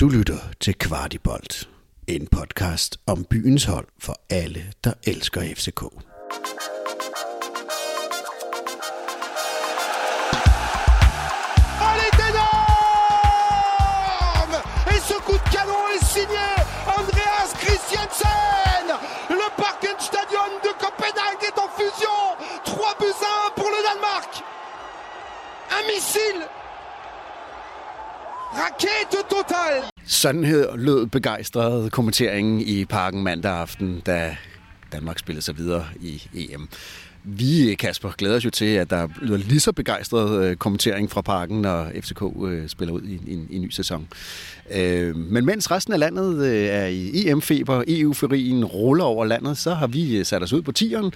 Du lytter til Kvartibolt, en podcast om byens hold for alle, der elsker FCK. Elle est énorme! Et ce coup de canon est signé Andreas Christiansen! Le Parkenstadion de Copenhague est en fusion! 3 buts à 1 pour le Danemark! Un missile Rakete-total! Sådan lød begejstret kommenteringen i parken mandag aften, da Danmark spillede sig videre i EM. Vi, Kasper, glæder os jo til, at der lyder lige så begejstret øh, kommentering fra parken, når FCK øh, spiller ud i en, i en ny sæson. Øh, men mens resten af landet er i EM-feber, EU-ferien ruller over landet, så har vi sat os ud på tieren,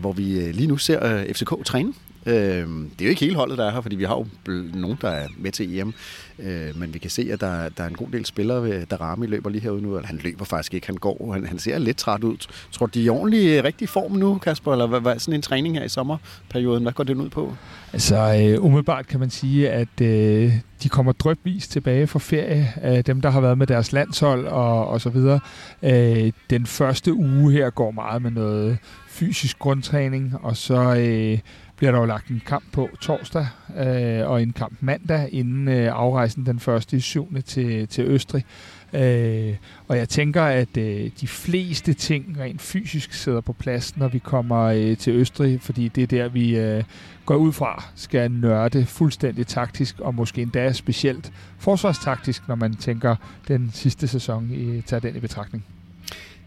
hvor vi lige nu ser FCK træne. Øh, det er jo ikke hele holdet, der er her, fordi vi har jo bl- nogen, der er med til EM. Øh, men vi kan se, at der, der er en god del spillere. Der Rami løber lige herude nu. Eller han løber faktisk ikke, han går. Han, han ser lidt træt ud. Tror du, de er i ordentlig rigtig form nu, Kasper? Eller hvad, hvad sådan en træning her i sommerperioden? Hvad går den ud på? Altså, øh, umiddelbart kan man sige, at øh, de kommer drøbvis tilbage fra ferie. Øh, dem, der har været med deres landshold og, og så videre. Øh, den første uge her går meget med noget fysisk grundtræning, og så øh, bliver der jo lagt en kamp på torsdag øh, og en kamp mandag inden øh, afrejsen den første i 7. til, til Østrig. Øh, og jeg tænker, at øh, de fleste ting rent fysisk sidder på plads, når vi kommer øh, til Østrig, fordi det er der, vi øh, går ud fra, skal nørde fuldstændig taktisk, og måske endda specielt forsvarstaktisk, når man tænker den sidste sæson, i, tager den i betragtning.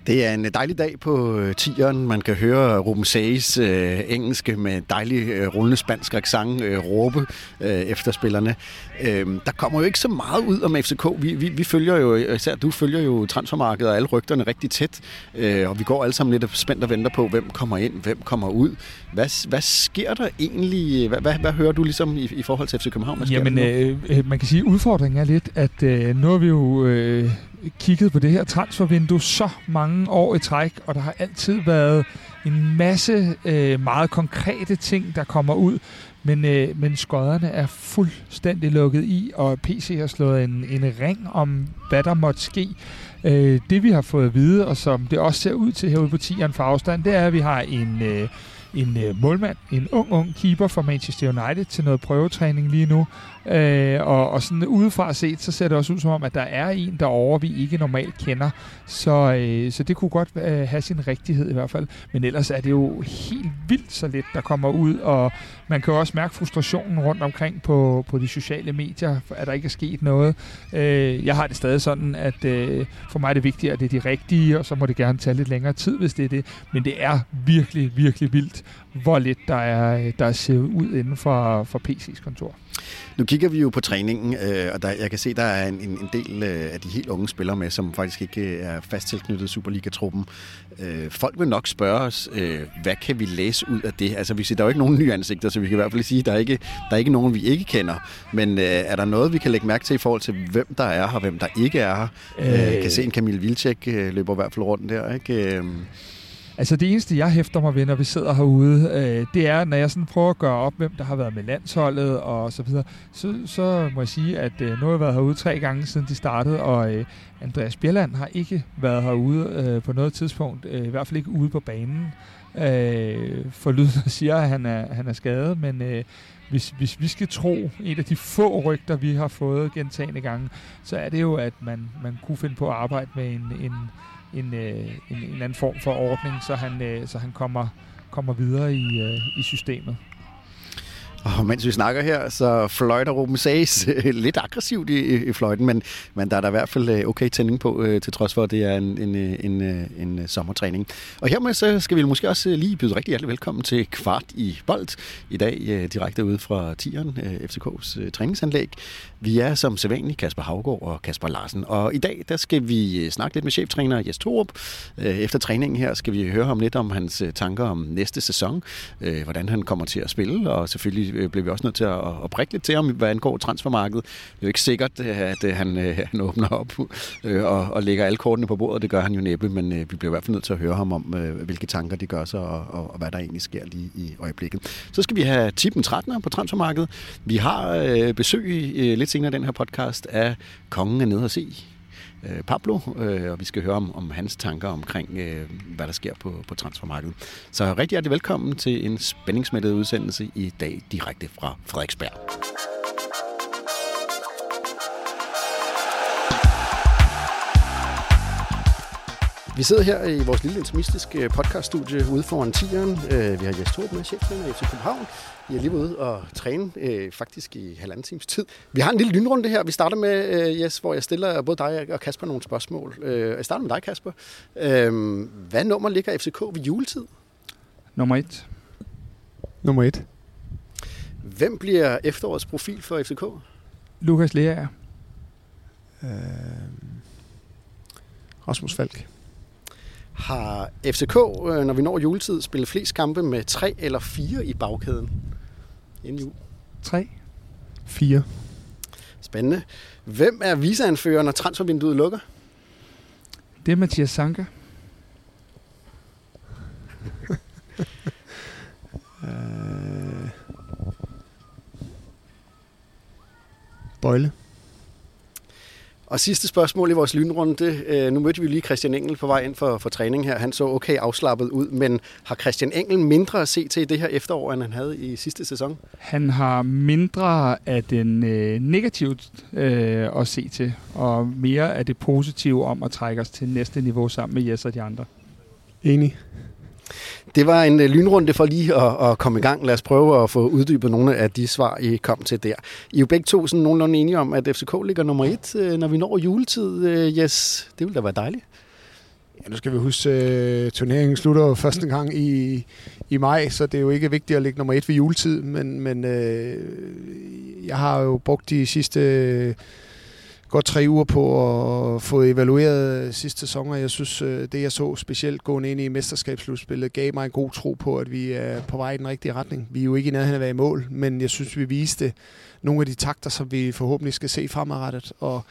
Det er en dejlig dag på øh, tieren. Man kan høre Ruben Sages øh, engelske med dejlig øh, rullende spansk accent øh, råbe øh, efter spillerne. Øh, der kommer jo ikke så meget ud om FCK. Vi, vi, vi følger jo, især du følger jo transfermarkedet og alle rygterne rigtig tæt. Øh, og vi går alle sammen lidt spændt og venter på, hvem kommer ind, hvem kommer ud. Hvad, hvad sker der egentlig? Hvad, hvad, hvad hører du ligesom i, i forhold til FC København? Hvad Jamen, nu? øh, man kan sige, at udfordringen er lidt, at øh, nu har vi jo øh, kigget på det her transfervindue så mange år i træk, og der har altid været en masse øh, meget konkrete ting, der kommer ud, men, øh, men skodderne er fuldstændig lukket i, og PC har slået en, en ring om, hvad der måtte ske. Øh, det vi har fået at vide, og som det også ser ud til herude på 10'eren for afstand, det er, at vi har en... Øh, en øh, målmand, en ung, ung keeper fra Manchester United til noget prøvetræning lige nu. Øh, og, og sådan udefra set, så ser det også ud som om, at der er en derovre, vi ikke normalt kender. Så, øh, så det kunne godt øh, have sin rigtighed i hvert fald. Men ellers er det jo helt vildt så lidt, der kommer ud, og man kan jo også mærke frustrationen rundt omkring på, på de sociale medier, at der ikke er sket noget. Øh, jeg har det stadig sådan, at øh, for mig er det vigtigt, at det er de rigtige, og så må det gerne tage lidt længere tid, hvis det er det. Men det er virkelig, virkelig vildt, hvor lidt der er, der er set ud inden for, for PC's kontor. Nu kigger vi jo på træningen, øh, og der, jeg kan se, der er en, en del øh, af de helt unge spillere med, som faktisk ikke er fast tilknyttet Superliga-truppen. Øh, folk vil nok spørge os, øh, hvad kan vi læse ud af det? Altså, vi siger, der er jo ikke nogen nye ansigter, så vi kan i hvert fald sige, at der er ikke, der er ikke nogen, vi ikke kender. Men øh, er der noget, vi kan lægge mærke til i forhold til, hvem der er her, hvem der ikke er her? Øh, kan se en Camille Vilcek øh, løber i hvert fald rundt der, ikke? Øh, Altså det eneste, jeg hæfter mig ved, når vi sidder herude, øh, det er, når jeg sådan prøver at gøre op, hvem der har været med landsholdet og så videre, så, så må jeg sige, at øh, nu har jeg været herude tre gange siden de startede, og øh, Andreas Bjelland har ikke været herude øh, på noget tidspunkt, øh, i hvert fald ikke ude på banen. Øh, for lyden siger, at han er, han er skadet, men øh, hvis, hvis vi skal tro et af de få rygter, vi har fået gentagende gange, så er det jo, at man, man kunne finde på at arbejde med en, en en, øh, en, en anden form for ordning, så han, øh, så han kommer, kommer videre i, øh, i systemet. Og mens vi snakker her, så fløjter Ruben Sages øh, lidt aggressivt i, i fløjten, men, men der er der i hvert fald øh, okay tænding på, øh, til trods for, at det er en, en, en, en, sommertræning. Og hermed så skal vi måske også lige byde rigtig hjertelig velkommen til Kvart i Bold. I dag direkte ude fra Tieren, FCK's træningsanlæg. Vi er som sædvanligt Kasper Havgård og Kasper Larsen. Og i dag der skal vi snakke lidt med cheftræner Jes Torup. Efter træningen her skal vi høre ham lidt om hans tanker om næste sæson, hvordan han kommer til at spille, og selvfølgelig Øh, blev vi også nødt til at, at prikke lidt til ham, hvad angår transfermarkedet. Det er jo ikke sikkert, øh, at øh, han, han åbner op og, og lægger alle kortene på bordet. Det gør han jo næppe, men vi bliver i hvert fald nødt til at høre ham om, hvilke tanker de gør sig, og, og, og hvad der egentlig sker lige i øjeblikket. Så skal vi have tippen 13 på transfermarkedet. Vi har besøg lidt senere i den her podcast af kongen er nede at se Øh, Pablo, øh, og vi skal høre om, om hans tanker omkring, øh, hvad der sker på, på transfermarkedet. Så rigtig hjertelig velkommen til en spændingsmættet udsendelse i dag direkte fra Frederiksberg. Vi sidder her i vores lille intimistiske øh, podcaststudie ude foran tieren. Øh, vi har Jes Torp med, cheftræner i FC København. I er lige ude og træne, øh, faktisk i halvanden times tid. Vi har en lille lynrunde her. Vi starter med, øh, yes, hvor jeg stiller både dig og Kasper nogle spørgsmål. Øh, jeg starter med dig, Kasper. Øh, hvad nummer ligger FCK ved juletid? Nummer et. Nummer et. Hvem bliver efterårets profil for FCK? Lukas Lea. Øh, Rasmus Falk. Har FCK, øh, når vi når juletid, spillet flest kampe med tre eller fire i bagkæden? inden jul? Tre. Fire. Spændende. Hvem er viseanfører, når transfervinduet lukker? Det er Mathias Sanka. øh... Bøjle. Og sidste spørgsmål i vores lynrunde. Øh, nu mødte vi lige Christian Engel på vej ind for, for træning her. Han så okay afslappet ud, men har Christian Engel mindre at se til i det her efterår, end han havde i sidste sæson? Han har mindre af den øh, negativt øh, at se til, og mere af det positive om at trække os til næste niveau sammen med Jes og de andre. Enig. Det var en øh, lynrunde for lige at, at komme i gang. Lad os prøve at få uddybet nogle af de svar, I kom til der. I er jo begge to sådan nogenlunde enige om, at FCK ligger nummer et, øh, når vi når juletid. Øh, yes, det ville da være dejligt. Ja, nu skal vi huske, at turneringen slutter første gang i, i maj, så det er jo ikke vigtigt at ligge nummer et ved juletid, men, men øh, jeg har jo brugt de sidste godt tre uger på at få evalueret sidste sæson, og jeg synes, øh, det jeg så specielt gående ind i mesterskabsslutspillet, gav mig en god tro på, at vi er på vej i den rigtige retning. Vi er jo ikke i nærheden af at være i mål, men jeg synes, vi viste nogle af de takter, som vi forhåbentlig skal se fremadrettet, og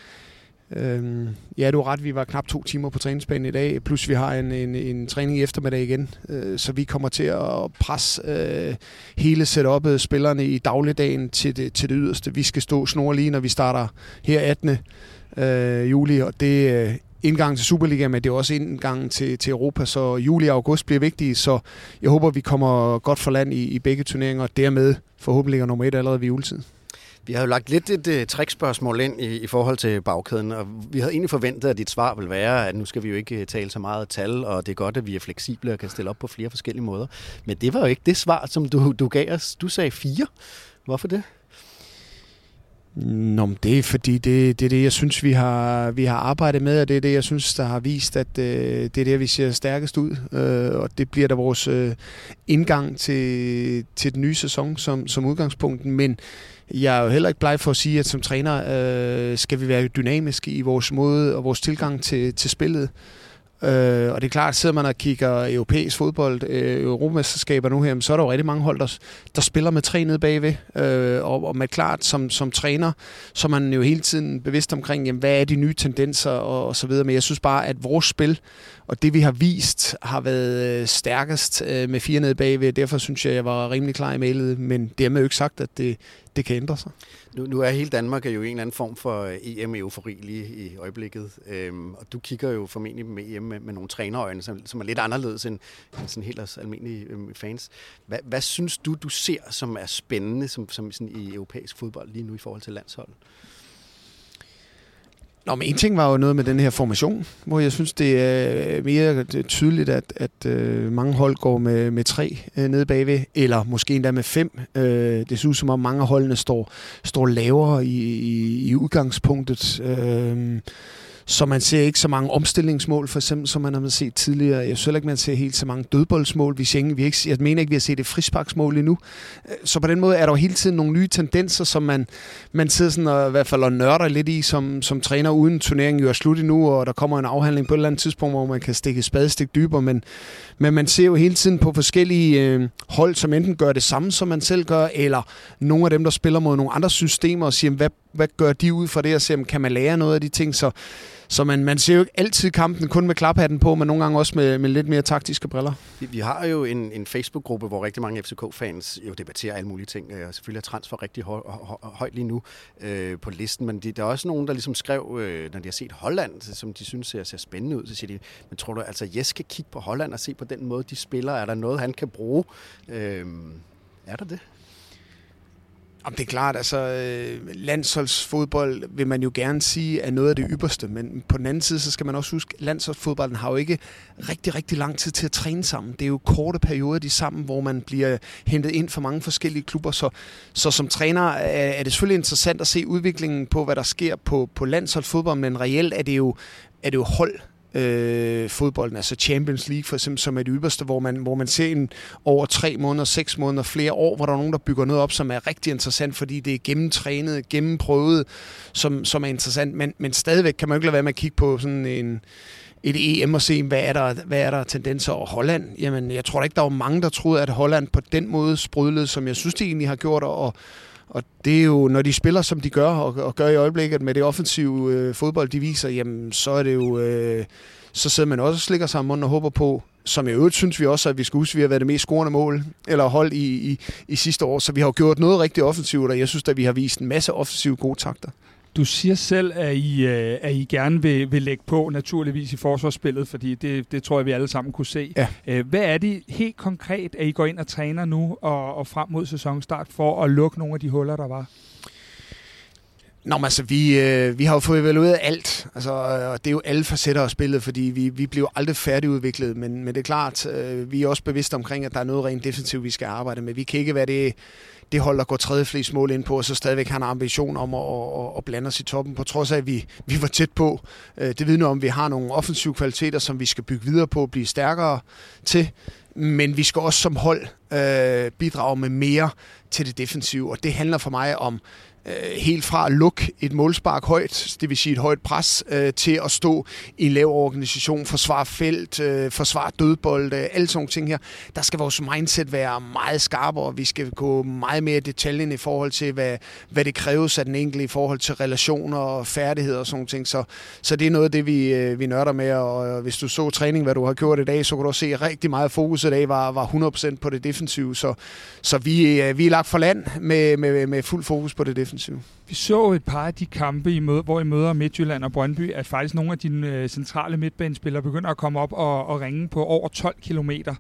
Øhm, ja, du har ret, vi var knap to timer på træningsbanen i dag, plus vi har en, en, en træning i eftermiddag igen, øh, så vi kommer til at presse øh, hele setupet, spillerne i dagligdagen til det, til det yderste. Vi skal stå snor lige, når vi starter her 18. Øh, juli, og det er øh, indgang til Superliga, men det er også indgangen til, til Europa, så juli og august bliver vigtige, så jeg håber, vi kommer godt for land i, i begge turneringer, og dermed forhåbentlig nummer et allerede ved juletid. Vi har jo lagt lidt et uh, trickspørgsmål ind i, i forhold til bagkæden, og vi havde egentlig forventet, at dit svar ville være, at nu skal vi jo ikke øh, tale så meget tal, og det er godt, at vi er fleksible og kan stille op på flere forskellige måder. Men det var jo ikke det svar, som du, du gav os. Du sagde fire. Hvorfor det? Nå, men det er fordi, det, det er det, jeg synes, vi har, vi har arbejdet med, og det er det, jeg synes, der har vist, at øh, det er det, vi ser stærkest ud. Øh, og det bliver da vores øh, indgang til, til den nye sæson som, som udgangspunkt. Men jeg er jo heller ikke bleg for at sige, at som træner øh, skal vi være dynamiske i vores måde og vores tilgang til, til spillet. Øh, og det er klart, at sidder man og kigger europæisk fodbold, øh, europamesterskaber nu her, så er der jo rigtig mange hold, der, der spiller med tre nede bagved. Øh, og, og med klart, som, som træner, så er man jo hele tiden bevidst omkring, jamen, hvad er de nye tendenser og, og så videre. Men jeg synes bare, at vores spil og det vi har vist har været øh, stærkest øh, med fire nede bagved. Derfor synes jeg, jeg var rimelig klar i mailet, men det er med jo ikke sagt, at det, det kan ændre sig. Nu, nu er hele Danmark er jo en eller anden form for øh, EM-eufori lige i øjeblikket, øhm, og du kigger jo formentlig med EM med, med nogle trænerøjne, som, som er lidt anderledes end, end sådan helt almindelige øhm, fans. Hvad, hvad synes du, du ser, som er spændende som, som sådan i europæisk fodbold lige nu i forhold til landsholdet? Nå, men en ting var jo noget med den her formation, hvor jeg synes, det er øh, mere tydeligt, at, at øh, mange hold går med, med tre øh, nede bagved, eller måske endda med fem. Øh, det ser ud som om mange af holdene står, står lavere i, i, i udgangspunktet. Øh, så man ser ikke så mange omstillingsmål, for eksempel, som man har set tidligere. Jeg synes ikke, man ser helt så mange dødboldsmål. Vi, ser vi ikke, jeg mener ikke, vi har set et frisparksmål endnu. Øh, så på den måde er der jo hele tiden nogle nye tendenser, som man, man sidder sådan og, i hvert fald og nørder lidt i, som, som træner uden turneringen jo er slut endnu, og der kommer en afhandling på et eller andet tidspunkt, hvor man kan stikke spadestik dybere, men, men man ser jo hele tiden på forskellige øh, hold, som enten gør det samme, som man selv gør, eller nogle af dem, der spiller mod nogle andre systemer, og siger, hvad, hvad gør de ud fra det, og ser, kan man lære noget af de ting, så så man, man ser jo ikke altid kampen kun med klaphatten på, men nogle gange også med, med lidt mere taktiske briller. Vi, vi har jo en, en Facebook-gruppe, hvor rigtig mange FCK-fans jo debatterer alle mulige ting, øh, og selvfølgelig er transfer rigtig høj, høj, højt lige nu øh, på listen, men de, der er også nogen, der ligesom skrev, øh, når de har set Holland, som de synes ser, ser spændende ud, så siger de, men tror du altså, Jes kan kigge på Holland og se på den måde, de spiller? Er der noget, han kan bruge? Øh, er der det? Om det er klart, altså øh, landsholdsfodbold vil man jo gerne sige er noget af det ypperste, men på den anden side, så skal man også huske, at landsholdsfodbolden har jo ikke rigtig, rigtig lang tid til at træne sammen. Det er jo korte perioder, de sammen, hvor man bliver hentet ind fra mange forskellige klubber, så, så som træner er det selvfølgelig interessant at se udviklingen på, hvad der sker på, på landsholdsfodbold, men reelt er det jo, er det jo hold, øh, fodbolden, altså Champions League for eksempel, som er det ypperste, hvor man, hvor man ser en over tre måneder, seks måneder, flere år, hvor der er nogen, der bygger noget op, som er rigtig interessant, fordi det er gennemtrænet, gennemprøvet, som, som er interessant, men, men stadigvæk kan man jo ikke lade være med at kigge på sådan en et EM og se, hvad er der, hvad er der tendenser. over Holland, jamen jeg tror da ikke, der var mange, der troede, at Holland på den måde sprudlede, som jeg synes, de egentlig har gjort, og, og det er jo, når de spiller, som de gør, og, og gør i øjeblikket med det offensive øh, fodbold, de viser, jamen, så er det jo... Øh, så sidder man også og slikker sig om og håber på, som jeg øvrigt synes vi også, at vi skal huske, at vi har været det mest scorende mål, eller hold i, i, i sidste år. Så vi har jo gjort noget rigtig offensivt, og jeg synes, at vi har vist en masse offensive gode takter. Du siger selv, at I, øh, at I gerne vil, vil lægge på naturligvis i forsvarsspillet, fordi det, det tror jeg, vi alle sammen kunne se. Ja. Øh, hvad er det helt konkret, at I går ind og træner nu og, og frem mod sæsonstart for at lukke nogle af de huller, der var? Nå, men altså, vi, øh, vi har jo fået evalueret alt, altså, og det er jo alle facetter af spillet, fordi vi, vi bliver aldrig færdigudviklet, men, men det er klart, øh, vi er også bevidste omkring, at der er noget rent defensivt, vi skal arbejde med. Vi kan ikke være det det hold, der går tredje flest mål ind på, og så stadigvæk har en ambition om at, at, at blande os i toppen, på trods af, at vi, vi var tæt på. Øh, det vidner om, at vi har nogle offensive kvaliteter, som vi skal bygge videre på og blive stærkere til. Men vi skal også som hold øh, bidrage med mere til det defensive, og det handler for mig om Øh, helt fra at lukke et målspark højt, det vil sige et højt pres, øh, til at stå i en lav organisation, forsvare felt, øh, forsvare dødbold, øh, alle sådan ting her. Der skal vores mindset være meget skarpere, og vi skal gå meget mere i detaljen i forhold til, hvad, hvad det kræves af den enkelte i forhold til relationer og færdigheder og sådan ting. Så, så det er noget af det, vi, øh, vi nørder med, og hvis du så træning, hvad du har gjort i dag, så kan du se, at rigtig meget fokus i dag var, var 100% på det defensive, så, så vi, øh, vi er lagt for land med, med, med fuld fokus på det defensive defensiv. Vi så et par af de kampe, I møder, hvor I møder Midtjylland og Brøndby, at faktisk nogle af dine øh, centrale midtbanespillere begynder at komme op og, og ringe på over 12 kilometer.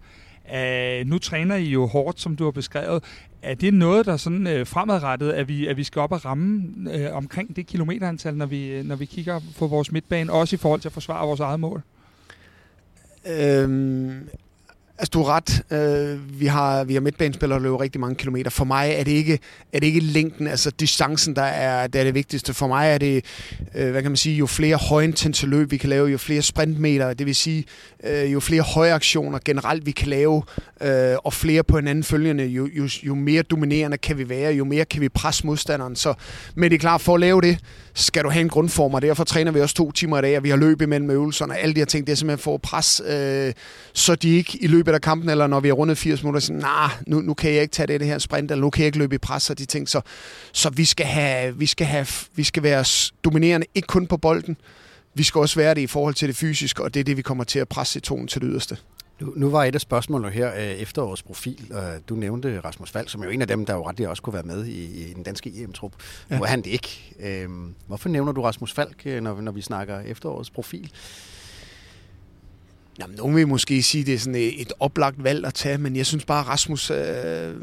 Uh, nu træner I jo hårdt, som du har beskrevet. Er det noget, der sådan uh, fremadrettet, at vi, at vi skal op og ramme uh, omkring det kilometerantal, når vi, når vi kigger på vores midtbane, også i forhold til at forsvare vores eget mål? Øhm, Altså, du har ret. Øh, vi har, vi har midtbanespillere, der løber rigtig mange kilometer. For mig er det ikke, er det ikke længden, altså distancen, der er, der er det vigtigste. For mig er det, øh, hvad kan man sige, jo flere højintense løb vi kan lave, jo flere sprintmeter, det vil sige, øh, jo flere høje aktioner generelt vi kan lave, øh, og flere på hinanden følgende, jo, jo, jo mere dominerende kan vi være, jo mere kan vi presse modstanderen. Så, men det er klart, for at lave det, skal du have en grundform, og derfor træner vi også to timer i dag, og vi har løb imellem øvelserne, og alle de her ting, det er simpelthen for at presse, øh, så de ikke i løbet af kampen, eller når vi har rundet 80 minutter, siger, nah, nu, nu kan jeg ikke tage det, det her sprint, eller nu kan jeg ikke løbe i pres, og de ting. Så, så vi, skal have, vi, skal have, vi skal være dominerende, ikke kun på bolden, vi skal også være det i forhold til det fysiske, og det er det, vi kommer til at presse tonen til det yderste. Nu, nu var et af spørgsmålene her øh, efterårets profil. Du nævnte Rasmus Fald, som er jo en af dem, der jo ret også kunne være med i, i den danske EM-trup. Ja. Nu er han det ikke. Øhm, hvorfor nævner du Rasmus Falk, øh, når, når vi snakker efterårets profil? Jamen, nogen vil måske sige, at det er sådan øh, et oplagt valg at tage, men jeg synes bare, at Rasmus øh,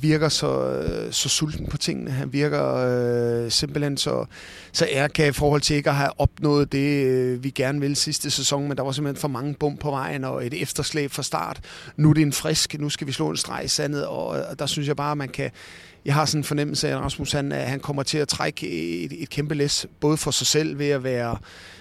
virker så, øh, så sulten på tingene. Han virker øh, simpelthen så, så ærka i forhold til ikke at have opnået det, øh, vi gerne ville sidste sæson, men der var simpelthen for mange bum på vejen og et efterslæb fra start. Nu er det en frisk, nu skal vi slå en streg i sandet, og, og der synes jeg bare, at man kan... Jeg har sådan en fornemmelse af, at Rasmus han, øh, han kommer til at trække et, et kæmpe læs, både for sig selv ved at være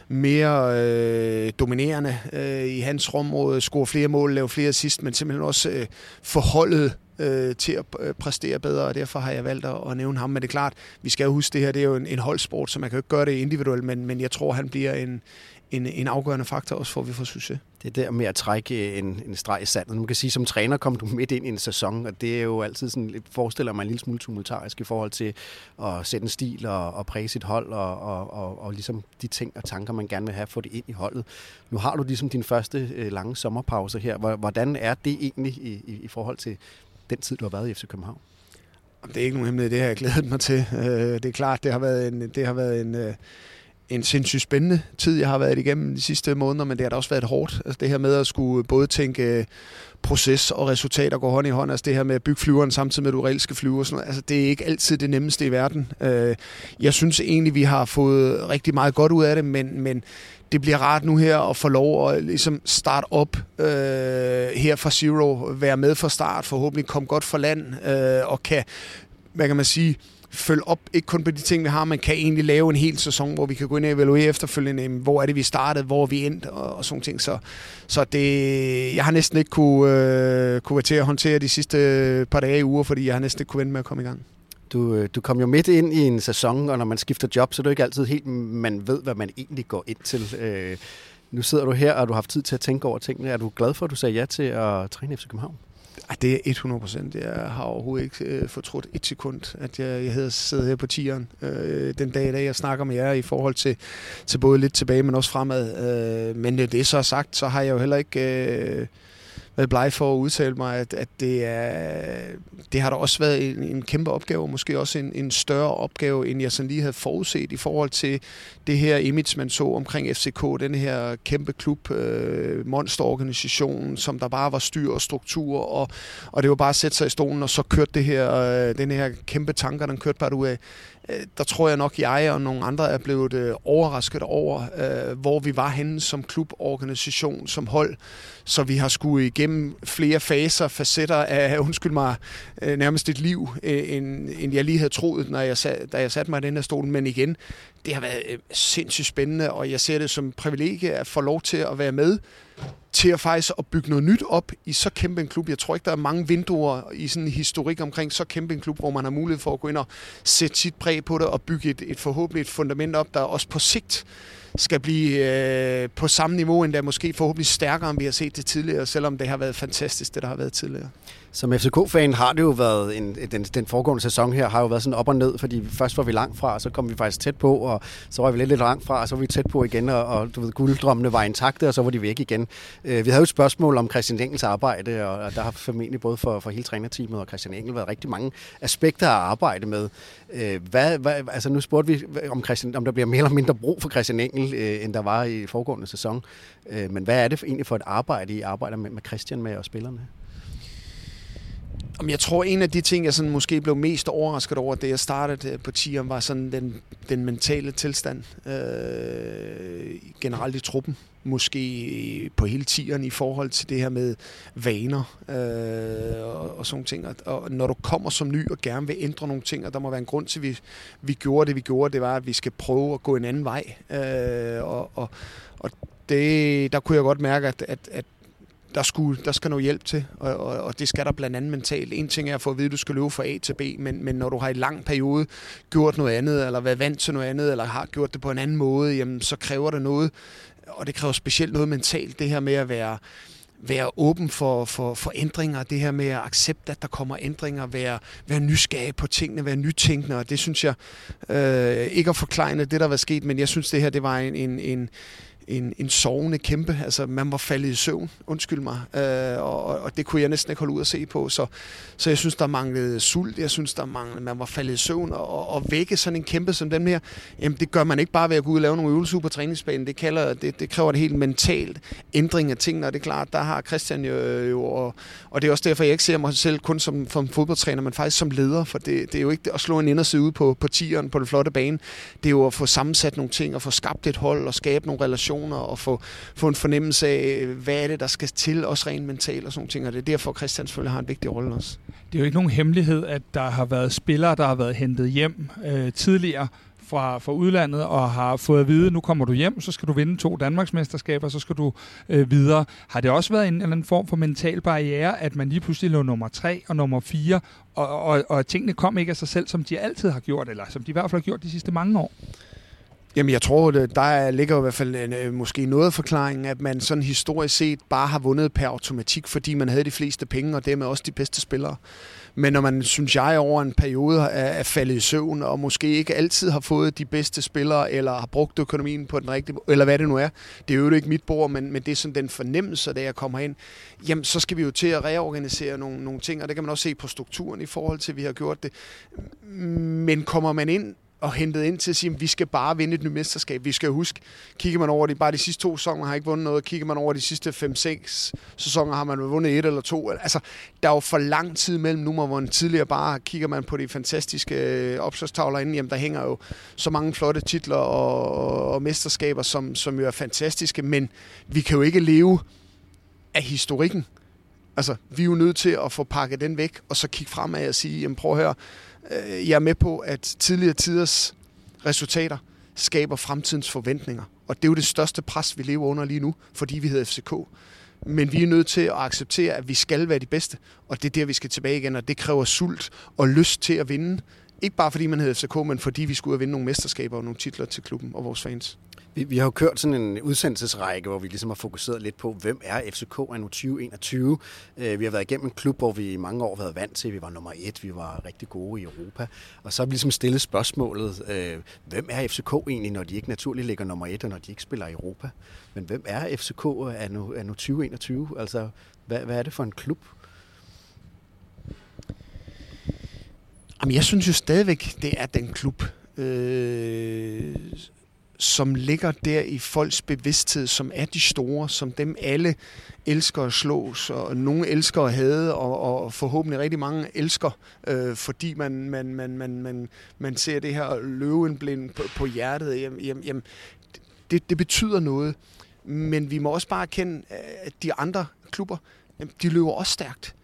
mere øh, dominerende øh, i hans område, score flere mål, lave flere assist, men simpelthen også øh, forholdet øh, til at øh, præstere bedre, og derfor har jeg valgt at, at nævne ham. Men det er klart, vi skal jo huske, det her det er jo en, en holdsport, så man kan jo ikke gøre det individuelt, men, men jeg tror, han bliver en, en, en afgørende faktor også for, at vi får succes. Det der med at trække en, en streg i sandet. Man kan sige, som træner kom du midt ind i en sæson, og det er jo altid sådan, forestiller mig en lille smule tumultarisk i forhold til at sætte en stil og, og præge sit hold, og, og, og, og ligesom de ting og tanker, man gerne vil have, få det ind i holdet. Nu har du ligesom din første øh, lange sommerpause her. Hvordan er det egentlig i, i, i forhold til den tid, du har været i FC København? Det er ikke nogen hemmelighed, det har jeg glædet mig til. Øh, det er klart, det har været en, det har været en, øh, en sindssygt spændende tid, jeg har været igennem de sidste måneder, men det har da også været hårdt. Altså det her med at skulle både tænke øh, proces og resultater går hånd i hånd. Altså det her med at bygge flyveren samtidig med, at du reelt skal flyve og sådan noget. Altså det er ikke altid det nemmeste i verden. Øh, jeg synes egentlig, vi har fået rigtig meget godt ud af det, men, men det bliver rart nu her at få lov at ligesom starte op øh, her fra Zero, være med fra start, forhåbentlig komme godt for land øh, og kan, hvad kan man sige, følge op, ikke kun på de ting, vi har, man kan egentlig lave en hel sæson, hvor vi kan gå ind og evaluere efterfølgende, hvor er det, vi startede, hvor er vi endt, og, og sådan ting. Så, så det, jeg har næsten ikke kunne, øh, kunne være til at håndtere de sidste øh, par dage i uger, fordi jeg har næsten ikke kunne vente med at komme i gang. Du, øh, du kom jo midt ind i en sæson, og når man skifter job, så er det ikke altid helt, man ved, hvad man egentlig går ind til. Øh, nu sidder du her, og du har haft tid til at tænke over tingene. Er du glad for, at du sagde ja til at træne FC København? Det er 100 procent. Jeg har overhovedet ikke øh, fortrudt et sekund, at jeg, jeg havde siddet her på tieren øh, den dag i dag, jeg snakker med jer i forhold til, til både lidt tilbage, men også fremad. Øh, men det er så sagt, så har jeg jo heller ikke... Øh, været bleg for at udtale mig, at, at det, er, det har da også været en, en kæmpe opgave, måske også en, en større opgave, end jeg sådan lige havde forudset i forhold til det her image, man så omkring FCK, den her kæmpe klub, øh, monsterorganisation, som der bare var styr og struktur, og, og det var bare at sætte sig i stolen, og så kørte det her, øh, den her kæmpe tanker, den kørte bare ud af. Øh, der tror jeg nok, jeg og nogle andre er blevet øh, overrasket over, øh, hvor vi var henne som klub, organisation, som hold. Så vi har skulle igennem flere faser, facetter af, undskyld mig, øh, nærmest et liv, øh, end, end jeg lige havde troet, når jeg, da jeg satte mig i den her stol. Men igen, det har været sindssygt spændende, og jeg ser det som privilegie at få lov til at være med til at faktisk at bygge noget nyt op i så kæmpe en klub. Jeg tror ikke, der er mange vinduer i sådan en historik omkring så kæmpe en klub, hvor man har mulighed for at gå ind og sætte sit præg på det og bygge et, et forhåbentlig et fundament op, der også på sigt skal blive øh, på samme niveau, endda måske forhåbentlig stærkere, end vi har set det tidligere, selvom det har været fantastisk, det der har været tidligere. Som FCK-fan har det jo været, en, den, den foregående sæson her har jo været sådan op og ned, fordi først var vi langt fra, og så kom vi faktisk tæt på, og så var vi lidt, lidt langt fra, og så var vi tæt på igen, og, og du ved, gulddrømmene var intakte, og så var de væk igen. Øh, vi havde jo et spørgsmål om Christian Engels arbejde, og, og der har formentlig både for, for hele trænerteamet og Christian Engel været rigtig mange aspekter at arbejde med. Øh, hvad, hvad, altså nu spurgte vi, om, Christian, om der bliver mere eller mindre brug for Christian Engel, øh, end der var i foregående sæson. Øh, men hvad er det for, egentlig for et arbejde, I arbejder med, med Christian med og spillerne? Jeg tror, en af de ting, jeg sådan måske blev mest overrasket over, det jeg startede øh, på tieren, var sådan den, den mentale tilstand øh, generelt i truppen. Måske på hele tieren i forhold til det her med vaner øh, og, og sådan ting. Og, og når du kommer som ny og gerne vil ændre nogle ting, og der må være en grund til, at vi, vi gjorde det, vi gjorde, det var, at vi skal prøve at gå en anden vej. Øh, og, og, og det, der kunne jeg godt mærke, at, at, at der, skulle, der skal noget hjælp til, og, og, og det skal der blandt andet mentalt. En ting er at få at vide, at du skal løbe fra A til B, men, men når du har i lang periode gjort noget andet, eller været vant til noget andet, eller har gjort det på en anden måde, jamen, så kræver det noget, og det kræver specielt noget mentalt, det her med at være være åben for, for, for ændringer, det her med at accepte, at der kommer ændringer, være, være nysgerrig på tingene, være nytænkende, og det synes jeg, øh, ikke at forklare det, der var sket, men jeg synes, det her det var en, en, en, en, en sovende kæmpe. Altså, man var faldet i søvn, undskyld mig. Øh, og, og det kunne jeg næsten ikke holde ud at se på. Så, så jeg synes, der manglede sult. Jeg synes, der manglede, man var faldet i søvn. Og, og vække sådan en kæmpe som den her, jamen det gør man ikke bare ved at gå ud og lave nogle øvelser på træningsbanen. Det, kalder, det, det kræver en helt mentalt ændring af tingene. Og det er klart, der har Christian jo, jo og, og det er også derfor, jeg ikke ser mig selv kun som, som fodboldtræner, men faktisk som leder. For det, det er jo ikke at slå en inderside ud på, på tieren på den flotte bane. Det er jo at få sammensat nogle ting og få skabt et hold og skabe nogle relationer situationer og få, få en fornemmelse af, hvad er det, der skal til, også rent mentalt og sådan ting. Og det er derfor, Christian selvfølgelig har en vigtig rolle også. Det er jo ikke nogen hemmelighed, at der har været spillere, der har været hentet hjem øh, tidligere fra, fra udlandet og har fået at vide, nu kommer du hjem, så skal du vinde to Danmarksmesterskaber, så skal du øh, videre. Har det også været en eller anden form for mental barriere, at man lige pludselig lå nummer tre og nummer fire, og, og, og tingene kom ikke af sig selv, som de altid har gjort, eller som de i hvert fald har gjort de sidste mange år? Jamen, jeg tror, øh, der ligger i hvert fald en, øh, måske noget af forklaringen, at man sådan historisk set bare har vundet per automatik, fordi man havde de fleste penge, og dermed også de bedste spillere. Men når man, synes jeg, over en periode er, er faldet i søvn, og måske ikke altid har fået de bedste spillere, eller har brugt økonomien på den rigtige eller hvad det nu er, det er jo ikke mit bord, men, men det er sådan den fornemmelse, da jeg kommer ind, jamen så skal vi jo til at reorganisere nogle, nogle ting, og det kan man også se på strukturen i forhold til, at vi har gjort det. Men kommer man ind og hentet ind til at sige, at vi skal bare vinde et nyt mesterskab. Vi skal huske, kigger man over de, bare de sidste to sæsoner har ikke vundet noget, kigger man over de sidste 5-6 sæsoner har man vundet et eller to. Altså, der er jo for lang tid mellem nu, hvor en tidligere bare kigger man på de fantastiske øh, opslagstavler inden, jamen der hænger jo så mange flotte titler og, og mesterskaber, som, som jo er fantastiske, men vi kan jo ikke leve af historikken. Altså, vi er jo nødt til at få pakket den væk, og så kigge fremad og sige, jamen prøv at høre, Øh, jeg er med på, at tidligere tiders resultater skaber fremtidens forventninger. Og det er jo det største pres, vi lever under lige nu, fordi vi hedder FCK. Men vi er nødt til at acceptere, at vi skal være de bedste. Og det er der, vi skal tilbage igen, og det kræver sult og lyst til at vinde. Ikke bare fordi man hedder FCK, men fordi vi skulle vinde nogle mesterskaber og nogle titler til klubben og vores fans. Vi, vi har jo kørt sådan en udsendelsesrække, hvor vi ligesom har fokuseret lidt på, hvem er FCK anno 2021. Øh, vi har været igennem en klub, hvor vi i mange år har været vant til, vi var nummer et, vi var rigtig gode i Europa. Og så har vi ligesom stillet spørgsmålet, øh, hvem er FCK egentlig, når de ikke naturligt ligger nummer et, og når de ikke spiller i Europa? Men hvem er FCK anno, anno 2021? Altså, hvad, hvad er det for en klub? Jamen, jeg synes jo stadigvæk, det er den klub, øh, som ligger der i folks bevidsthed, som er de store, som dem alle elsker at slås, og nogle elsker at hade, og, og forhåbentlig rigtig mange elsker, øh, fordi man, man, man, man, man, man ser det her løvenblind på, på hjertet. Jamen, jamen, jamen, det, det betyder noget, men vi må også bare erkende, at de andre klubber, de løber også stærkt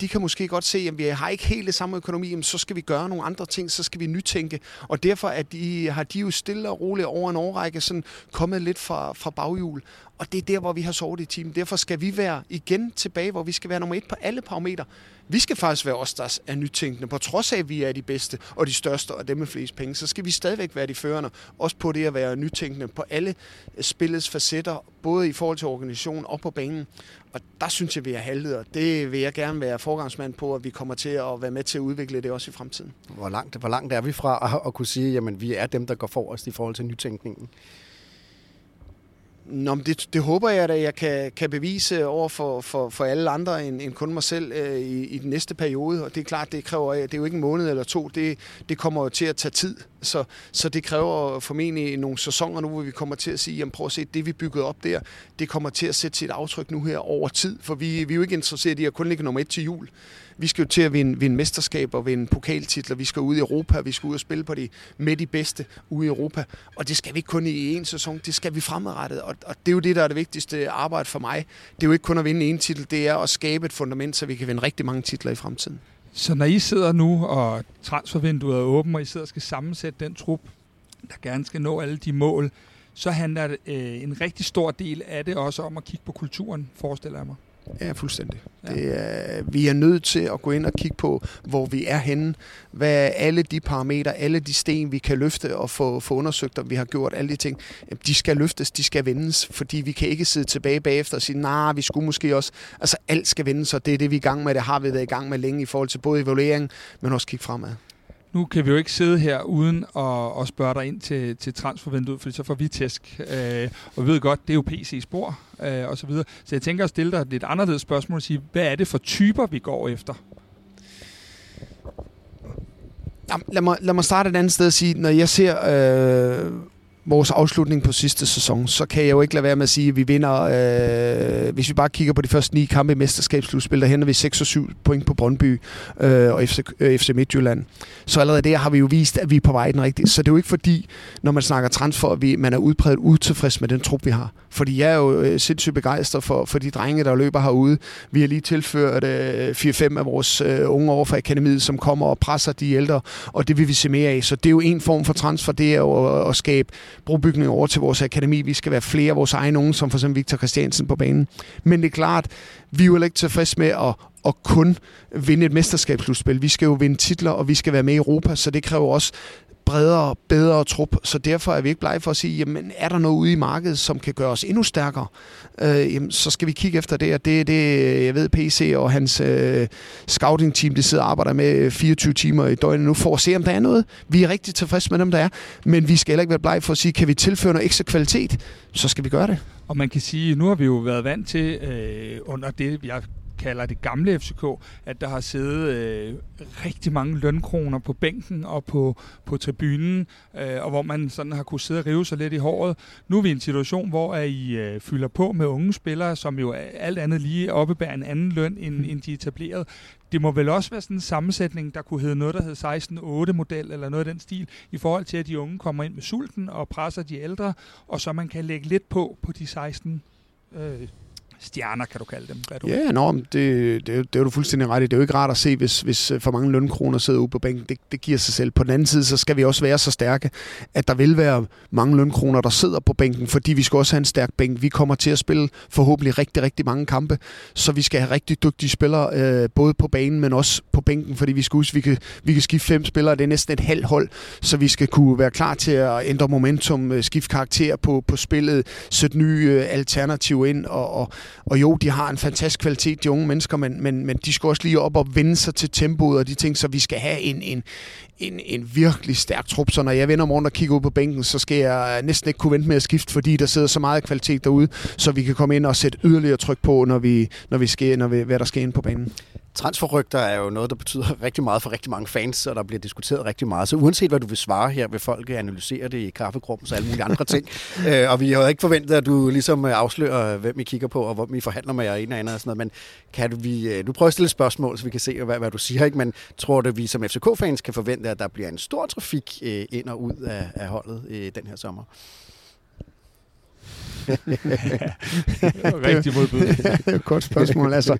de kan måske godt se, at vi har ikke helt det samme økonomi, men så skal vi gøre nogle andre ting, så skal vi nytænke. Og derfor er de, har de jo stille og roligt over en årrække sådan kommet lidt fra, fra baghjul. Og det er der, hvor vi har sovet i team. Derfor skal vi være igen tilbage, hvor vi skal være nummer et på alle parametre. Vi skal faktisk være os, der er nytænkende. På trods af, at vi er de bedste og de største og dem med flest penge, så skal vi stadigvæk være de førende. Også på det at være nytænkende på alle øh, spillets facetter, både i forhold til organisation og på banen. Og der synes jeg, vi er haltet, og det vil jeg gerne være forgangsmand på, at vi kommer til at være med til at udvikle det også i fremtiden. Hvor langt, hvor langt er vi fra at, at kunne sige, at vi er dem, der går forrest i forhold til nytænkningen? Nå, det, det håber jeg at jeg kan, kan bevise over for, for, for alle andre end, end kun mig selv øh, i, i den næste periode. Og det er klart, det kræver, det er jo ikke en måned eller to, det, det kommer jo til at tage tid. Så, så det kræver formentlig nogle sæsoner nu, hvor vi kommer til at sige, jamen prøv at se, det vi byggede op der, det kommer til at sætte sit aftryk nu her over tid. For vi, vi er jo ikke interesseret i at kun ligge nummer et til jul. Vi skal jo til at vinde, vinde mesterskaber, og vinde pokaltitler. Vi skal ud i Europa, vi skal ud og spille på de, med de bedste ude i Europa. Og det skal vi ikke kun i en sæson, det skal vi fremadrettet. Og, og det er jo det, der er det vigtigste arbejde for mig. Det er jo ikke kun at vinde en titel, det er at skabe et fundament, så vi kan vinde rigtig mange titler i fremtiden. Så når I sidder nu, og transfervinduet er åbent, og I sidder og skal sammensætte den trup, der gerne skal nå alle de mål, så handler øh, en rigtig stor del af det også om at kigge på kulturen, forestiller jeg mig. Ja, fuldstændig. Ja. Det er, vi er nødt til at gå ind og kigge på, hvor vi er henne. Hvad er alle de parametre, alle de sten, vi kan løfte og få, få undersøgt, om vi har gjort alle de ting. De skal løftes, de skal vendes, fordi vi kan ikke sidde tilbage bagefter og sige, nej, nah, vi skulle måske også. Altså alt skal vendes, og det er det, vi er i gang med. Det har vi været i gang med længe i forhold til både evaluering, men også kigge fremad nu kan vi jo ikke sidde her uden at, at spørge dig ind til, til transfervinduet, for så får vi tæsk. Øh, og vi ved godt, det er jo PC-spor øh, og så videre. Så jeg tænker at stille dig et lidt anderledes spørgsmål og sige, hvad er det for typer, vi går efter? Jamen, lad, mig, lad mig starte et andet sted og sige, når jeg ser øh, vores afslutning på sidste sæson, så kan jeg jo ikke lade være med at sige, at vi vinder, øh, hvis vi bare kigger på de første ni kampe i mesterskabsslutspil, der henter vi 6 og 7 point på Brøndby øh, og FC, øh, FC Midtjylland. Så allerede der har vi jo vist, at vi er på vej den rigtige. Så det er jo ikke fordi, når man snakker transfer, at vi, man er udpræget utilfreds med den trup, vi har. Fordi jeg er jo øh, sindssygt begejstret for, for de drenge, der løber herude. Vi har lige tilført øh, 4-5 af vores øh, unge over fra akademiet, som kommer og presser de ældre, og det vil vi se mere af. Så det er jo en form for transfer, det er jo at, at skabe brobygning over til vores akademi. Vi skal være flere af vores egne unge, som for eksempel Victor Christiansen på banen. Men det er klart, vi er jo ikke tilfredse med at, at kun vinde et mesterskabsslutspil. Vi skal jo vinde titler, og vi skal være med i Europa, så det kræver også bredere, bedre trup, så derfor er vi ikke blege for at sige, jamen er der noget ude i markedet, som kan gøre os endnu stærkere, øh, jamen, så skal vi kigge efter det, og det er det, jeg ved, PC og hans øh, scouting-team, det sidder og arbejder med øh, 24 timer i døgnet nu, for at se, om der er noget. Vi er rigtig tilfredse med dem, der er, men vi skal heller ikke være blege for at sige, kan vi tilføre noget ekstra kvalitet, så skal vi gøre det. Og man kan sige, nu har vi jo været vant til, øh, under det, jeg kalder det gamle FCK, at der har siddet øh, rigtig mange lønkroner på bænken og på, på tribunen, øh, og hvor man sådan har kunne sidde og rive sig lidt i håret. Nu er vi i en situation, hvor I øh, fylder på med unge spillere, som jo alt andet lige oppebærer en anden løn, end, mm. end de etablerede. Det må vel også være sådan en sammensætning, der kunne hedde noget, der hedder 16-8-model, eller noget af den stil, i forhold til, at de unge kommer ind med sulten og presser de ældre, og så man kan lægge lidt på på de 16 øh, stjerner, kan du kalde dem. Hvad du? Ja, nå, det, det, det er du fuldstændig ret i. Det er jo ikke rart at se, hvis, hvis øh, for mange lønkroner sidder ude på bænken. Det, det giver sig selv. På den anden side, så skal vi også være så stærke, at der vil være mange lønkroner, der sidder på bænken, fordi vi skal også have en stærk bænk. Vi kommer til at spille forhåbentlig rigtig, rigtig mange kampe, så vi skal have rigtig dygtige spillere, øh, både på banen, men også på bænken, fordi vi skal huske, vi kan, vi kan skifte fem spillere, det er næsten et halvt hold, så vi skal kunne være klar til at ændre momentum, øh, skifte karakter på, på spillet, sætte nye øh, alternativer ind, og, og, og jo, de har en fantastisk kvalitet, de unge mennesker, men, men, men de skal også lige op og vende sig til tempoet og de ting, så vi skal have en, en, en, en virkelig stærk trup. Så når jeg vender om rundt og kigger ud på bænken, så skal jeg næsten ikke kunne vente med at skifte, fordi der sidder så meget kvalitet derude, så vi kan komme ind og sætte yderligere tryk på, når vi, når vi sker, når vi, hvad der sker ind på banen. Transferrygter er jo noget, der betyder rigtig meget for rigtig mange fans, og der bliver diskuteret rigtig meget. Så uanset hvad du vil svare her, vil folk analysere det i kaffegruppen og alle mulige andre ting. øh, og vi har ikke forventet, at du ligesom øh, afslører, hvem I kigger på, og hvem I forhandler med, og en og anden og sådan noget. Men kan du, vi, øh, du prøver at stille et spørgsmål, så vi kan se, hvad, hvad du siger. Ikke? Men tror du, vi som FCK-fans kan forvente, at der bliver en stor trafik øh, ind og ud af, af holdet øh, den her sommer? Rigtig modbud. det er et godt spørgsmål. Altså,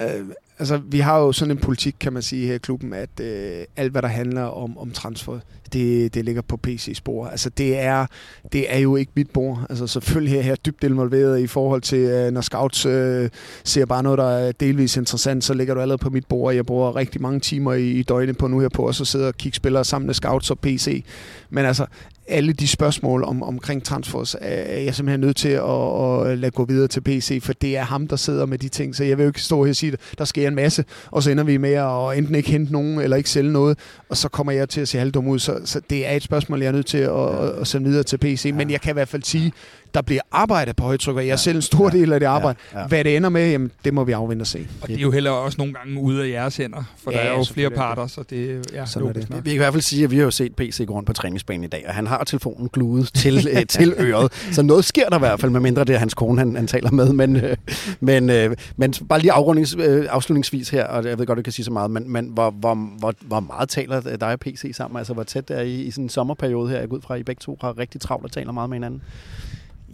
øh, altså, vi har jo sådan en politik, kan man sige her i klubben, at øh, alt, hvad der handler om, om transfer, det, det ligger på PC-spor. Altså, det er, det er jo ikke mit bord. Altså, selvfølgelig er jeg dybt involveret i forhold til, øh, når scouts øh, ser bare noget, der er delvis interessant, så ligger du allerede på mit bord. Jeg bruger rigtig mange timer i, i døgnet på nu her på, og så sidder og kigge spillere sammen med scouts og PC. Men altså, alle de spørgsmål om, omkring transfers er jeg simpelthen nødt til at, at lade gå videre til PC, for det er ham, der sidder med de ting. Så jeg vil jo ikke stå her og sige, at der sker en masse, og så ender vi med at enten ikke hente nogen, eller ikke sælge noget, og så kommer jeg til at se halvdum ud. Så, så det er et spørgsmål, jeg er nødt til at, at sende videre til PC. Men jeg kan i hvert fald sige, der bliver arbejdet på højtryk, og jeg er selv en stor del af det arbejde. Ja, ja. Hvad det ender med, jamen, det må vi afvente og se. Og det er jo heller også nogle gange ude af jeres hænder, for ja, der er jo flere parter, så det ja, Sådan er det. Vi kan i hvert fald sige, at vi har jo set PC gå rundt på træningsbanen i dag, og han har telefonen gludet til, øh, til øret. Så noget sker der i hvert fald, medmindre det er hans kone, han, han taler med. Men, øh, men, øh, men bare lige afrundings, øh, afslutningsvis her, og jeg ved godt, du kan sige så meget, men, men hvor, hvor, hvor, hvor meget taler dig og PC sammen? Altså, hvor tæt er I i sådan en sommerperiode her? Jeg går ud fra, at I begge to har rigtig travlt og taler meget med hinanden.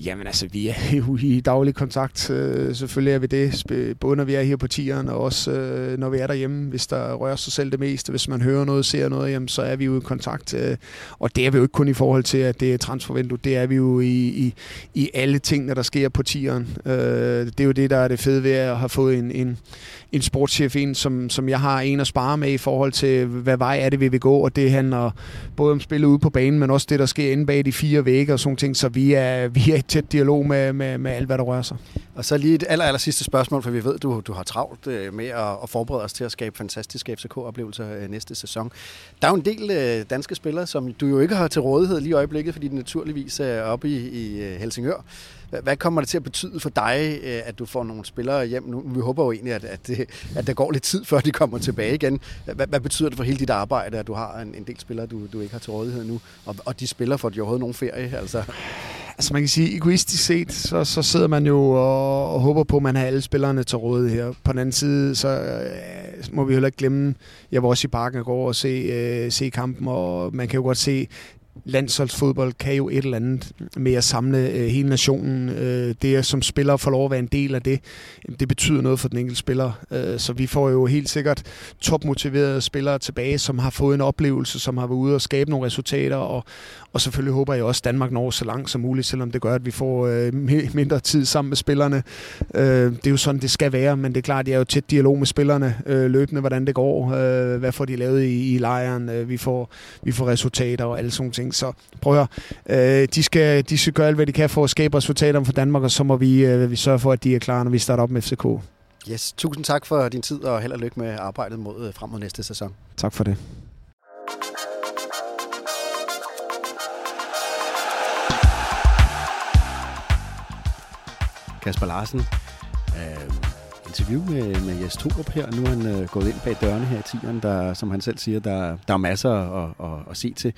Jamen altså, vi er jo i daglig kontakt. Øh, selvfølgelig er vi det, både når vi er her på tieren, og også øh, når vi er derhjemme. Hvis der rører sig selv det meste, hvis man hører noget, ser noget, jamen, så er vi jo i kontakt. Øh, og det er vi jo ikke kun i forhold til, at det er transfervindue. Det er vi jo i, i, i alle tingene, der sker på tieren. Øh, det er jo det, der er det fede ved at have fået en, en, en sportschef ind, som, som jeg har en at spare med i forhold til, hvad vej er det, vi vil gå, og det handler både om spillet ude på banen, men også det, der sker inde bag de fire vægge og sådan ting, så vi er, vi er tæt dialog med, med, med alt, hvad der rører sig. Og så lige et aller, aller sidste spørgsmål, for vi ved, du, du har travlt øh, med at, at forberede os til at skabe fantastiske FCK-oplevelser øh, næste sæson. Der er jo en del øh, danske spillere, som du jo ikke har til rådighed lige i øjeblikket, fordi de naturligvis er oppe i, i Helsingør. Hvad kommer det til at betyde for dig, øh, at du får nogle spillere hjem nu? Vi håber jo egentlig, at, at, det, at der går lidt tid, før de kommer tilbage igen. Hvad, hvad betyder det for hele dit arbejde, at du har en, en del spillere, du, du ikke har til rådighed nu? Og, og de spiller for de overhovedet nogen ferie? Altså. Altså man kan sige, egoistisk set, så, så sidder man jo og, og håber på, at man har alle spillerne til rådighed her. På den anden side, så øh, må vi heller ikke glemme, jeg var også i parken i går og se, øh, se kampen, og man kan jo godt se, landsholdsfodbold kan jo et eller andet med at samle øh, hele nationen. Øh, det som spiller får lov at være en del af det, det betyder noget for den enkelte spiller. Øh, så vi får jo helt sikkert topmotiverede spillere tilbage, som har fået en oplevelse, som har været ude og skabe nogle resultater, og, og selvfølgelig håber jeg også, at Danmark når så langt som muligt, selvom det gør, at vi får øh, mindre tid sammen med spillerne. Øh, det er jo sådan, det skal være, men det er klart, at jeg er jo tæt dialog med spillerne øh, løbende, hvordan det går, øh, hvad får de lavet i, i lejren, øh, vi, får, vi får resultater og alle sådan ting. Så prøv at høre, øh, de, skal, de skal gøre alt, hvad de kan for at skabe resultater for Danmark, og så må vi, øh, vi sørge for, at de er klar, når vi starter op med FCK. Yes, tusind tak for din tid, og held og lykke med arbejdet mod, øh, frem mod næste sæson. Tak for det. Kasper Larsen. Øh, interview med, med Jes Torup her. Nu er han øh, gået ind bag dørene her i tieren, der, som han selv siger, der, der er masser at, at, at se til.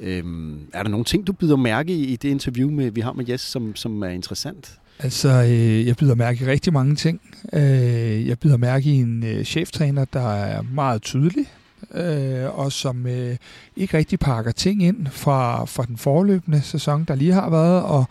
Øhm, er der nogle ting, du byder mærke i, i det interview, med, vi har med Jes, som, som er interessant? Altså, øh, jeg byder mærke i rigtig mange ting. Øh, jeg byder mærke i en øh, cheftræner, der er meget tydelig, øh, og som øh, ikke rigtig pakker ting ind fra, fra den forløbende sæson, der lige har været, og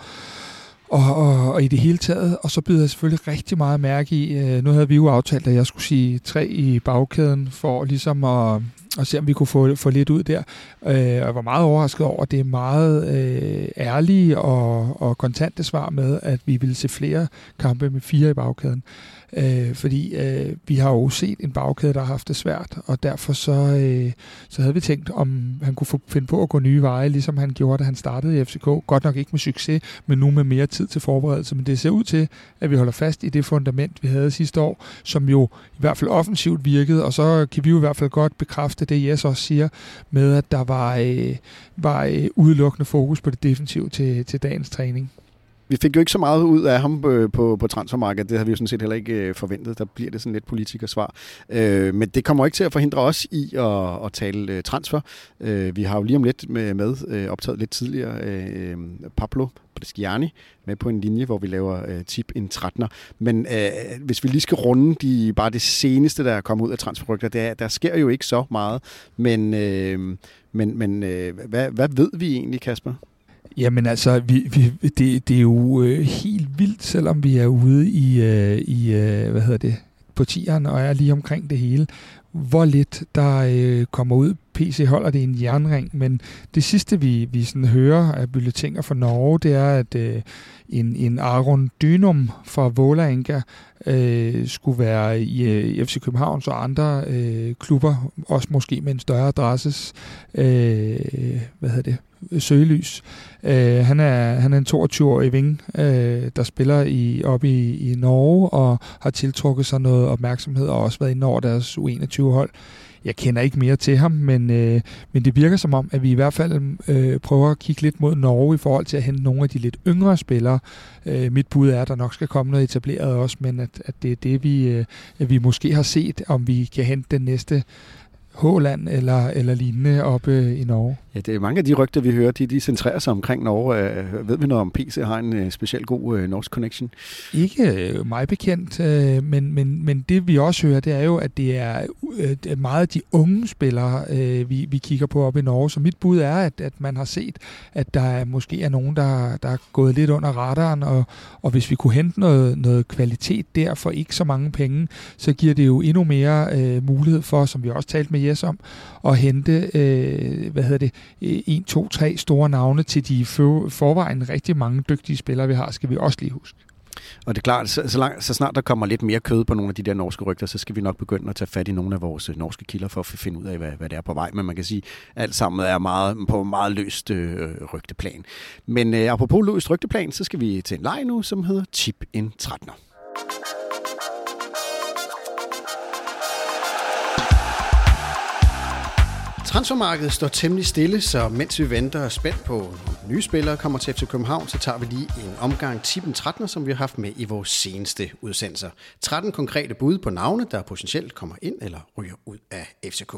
og, og, og i det hele taget. Og så byder jeg selvfølgelig rigtig meget mærke i, øh, nu havde vi jo aftalt, at jeg skulle sige tre i bagkæden, for ligesom at, at se, om vi kunne få, få lidt ud der. Øh, og jeg var meget overrasket over, at det er meget øh, ærlige og, og kontante svar med, at vi ville se flere kampe med fire i bagkæden. Øh, fordi øh, vi har jo set en bagkæde, der har haft det svært, og derfor så, øh, så havde vi tænkt, om han kunne få, finde på at gå nye veje, ligesom han gjorde, da han startede i FCK. Godt nok ikke med succes, men nu med mere tid til forberedelse. Men det ser ud til, at vi holder fast i det fundament, vi havde sidste år, som jo i hvert fald offensivt virkede, og så kan vi jo i hvert fald godt bekræfte det, Jes også siger, med at der var, øh, var øh, udelukkende fokus på det defensive til, til dagens træning vi fik jo ikke så meget ud af ham på, på, på transfermarkedet. Det havde vi jo sådan set heller ikke øh, forventet. Der bliver det sådan lidt politikersvar. Øh, men det kommer ikke til at forhindre os i at, at tale øh, transfer. Øh, vi har jo lige om lidt med, med øh, optaget lidt tidligere øh, Pablo Bresciani med på en linje, hvor vi laver øh, tip en 13'er. Men øh, hvis vi lige skal runde de, bare det seneste, der er kommet ud af transferrygter, der, der sker jo ikke så meget. Men, øh, men, men øh, hvad, hvad ved vi egentlig, Kasper? Jamen altså, vi, vi, det, det er jo øh, helt vildt, selvom vi er ude i, øh, i øh, hvad hedder det, på tieren og er lige omkring det hele, hvor lidt der øh, kommer ud. PC holder det i en jernring, men det sidste, vi, vi sådan hører af bulletiner fra Norge, det er, at øh, en, en Aron Dynum fra Vålerenga øh, skulle være i, øh, FC København og andre øh, klubber, også måske med en større adresses, øh, hvad hedder det, søgelys. Øh, han, er, han er en 22-årig ving, øh, der spiller i, op i, i Norge og har tiltrukket sig noget opmærksomhed og også været inde over deres U21-hold. Jeg kender ikke mere til ham, men, øh, men det virker som om, at vi i hvert fald øh, prøver at kigge lidt mod Norge i forhold til at hente nogle af de lidt yngre spillere. Øh, mit bud er, at der nok skal komme noget etableret også, men at, at det er det, vi, øh, vi måske har set, om vi kan hente den næste Håland eller, eller lignende oppe i Norge. Ja, det er mange af de rygter, vi hører, de, de centrerer sig omkring Norge. Øh, ved vi noget om PC har en specielt god uh, norsk connection? Ikke mig bekendt, men, men, men det vi også hører, det er jo, at det er uh, meget af de unge spillere, vi, vi kigger på oppe i Norge. Så mit bud er, at, at man har set, at der er, måske er nogen, der, der er gået lidt under radaren, og, og hvis vi kunne hente noget, noget kvalitet der for ikke så mange penge, så giver det jo endnu mere uh, mulighed for, som vi også talte med Jes om, at hente, øh, hvad hedder det, en, to, tre store navne til de forvejen rigtig mange dygtige spillere, vi har, skal vi også lige huske. Og det er klart, så, så, lang, så snart der kommer lidt mere kød på nogle af de der norske rygter, så skal vi nok begynde at tage fat i nogle af vores øh, norske kilder for at finde ud af, hvad, hvad det er på vej. Men man kan sige, at alt sammen er meget, på meget løst øh, rygteplan. Men øh, apropos løst rygteplan, så skal vi til en leg nu, som hedder Tip en 13'er. Transfermarkedet står temmelig stille, så mens vi venter spændt på nye spillere kommer til FC København, så tager vi lige en omgang tippen 13, som vi har haft med i vores seneste udsendelser. 13 konkrete bud på navne, der potentielt kommer ind eller ryger ud af FCK.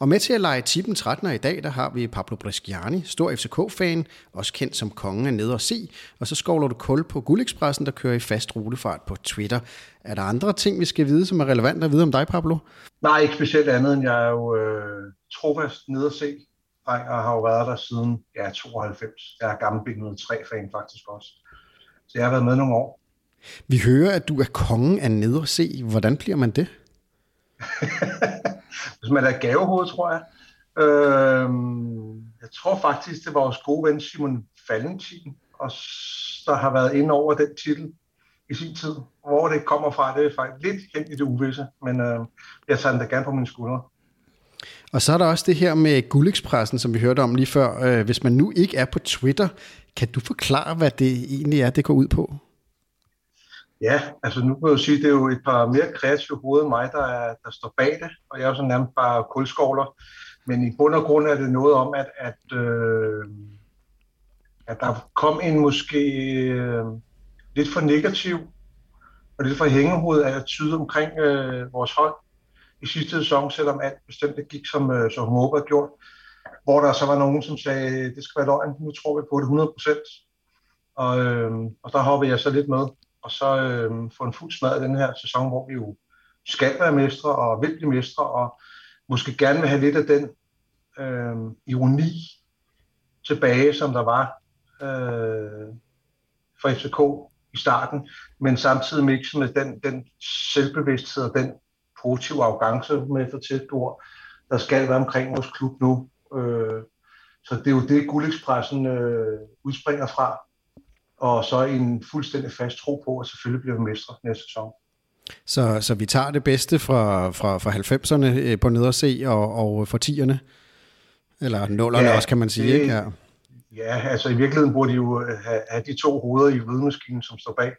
Og med til at lege tippen 13 i dag, der har vi Pablo Bresciani, stor FCK-fan, også kendt som kongen af ned og se, og så skovler du kul på Guldekspressen, der kører i fast rutefart på Twitter. Er der andre ting, vi skal vide, som er relevant at vide om dig, Pablo? Nej, ikke specielt andet, end jeg er jo øh, trofast nede at se, og har jo været der siden ja, 92. Jeg er gammel Big 3 fan faktisk også. Så jeg har været med nogle år. Vi hører, at du er kongen af nede at se. Hvordan bliver man det? Hvis man er gavehoved, tror jeg. Øh, jeg tror faktisk, det var vores gode ven Simon Valentin, og der har været inde over den titel i sin tid. Hvor det kommer fra, det er faktisk lidt hen i det uvisse, men øh, jeg tager den da gerne på mine skuldre. Og så er der også det her med Gullekspressen, som vi hørte om lige før. Øh, hvis man nu ikke er på Twitter, kan du forklare, hvad det egentlig er, det går ud på? Ja, altså nu kan jeg jo sige, at det er jo et par mere kreative hoveder end mig, der, er, der står bag det, og jeg er jo så nærmest bare kulskovler. Men i bund og grund er det noget om, at, at, øh, at der kom en måske øh, lidt for negativ og lidt for hængehoved af attitude omkring øh, vores hold i sidste sæson, selvom alt bestemt det gik, som, øh, som håber gjort. Hvor der så var nogen, som sagde, det skal være løgn, nu tror vi på det 100 procent. Og, øh, og der hoppede jeg så lidt med, og så øh, få en fuld smad i den her sæson, hvor vi jo skal være mestre og vil blive mestre, og måske gerne vil have lidt af den øh, ironi tilbage, som der var øh, for FCK i starten, men samtidig mixet med den, den selvbevidsthed og den positive arrogance med for tæt ord, der skal være omkring vores klub nu. Øh, så det er jo det, Guldekspressen øh, udspringer fra, og så en fuldstændig fast tro på, at selvfølgelig bliver vi mestre næste sæson. Så, så vi tager det bedste fra, fra, fra 90'erne øh, på nederse og, og for 10'erne? Eller nullerne ja, også, kan man sige, det, ikke? Ja ja, altså i virkeligheden burde de jo øh, have, have de to hoveder i vridemaskinen, som står bag.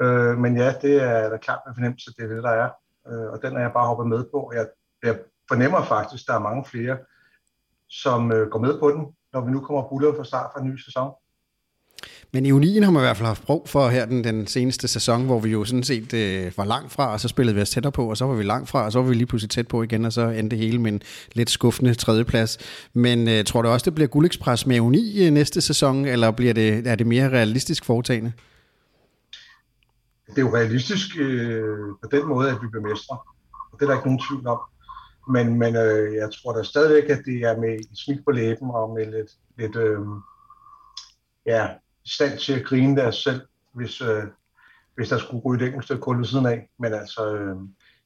Øh, men ja, det er da klart med fornemmelse, det er det, der er øh, og den er jeg bare hoppet med på. Jeg, jeg fornemmer faktisk, at der er mange flere, som øh, går med på den, når vi nu kommer buller fra start fra en ny sæson. Men i har man i hvert fald haft brug for her den, den seneste sæson, hvor vi jo sådan set øh, var langt fra, og så spillede vi os tættere på, og så var vi langt fra, og så var vi lige pludselig tæt på igen, og så endte det hele med en lidt skuffende tredjeplads. Men øh, tror du også, det bliver guldekspres med Uni øh, næste sæson, eller bliver det, er det mere realistisk foretagende? det er jo realistisk øh, på den måde, at vi bliver mestre. Og det er der ikke nogen tvivl om. Men, men øh, jeg tror da stadigvæk, at det er med et smil på læben og med lidt, lidt øh, ja, stand til at grine der selv, hvis, øh, hvis der skulle ryge et enkelt stykke kul ved siden af. Men altså, øh,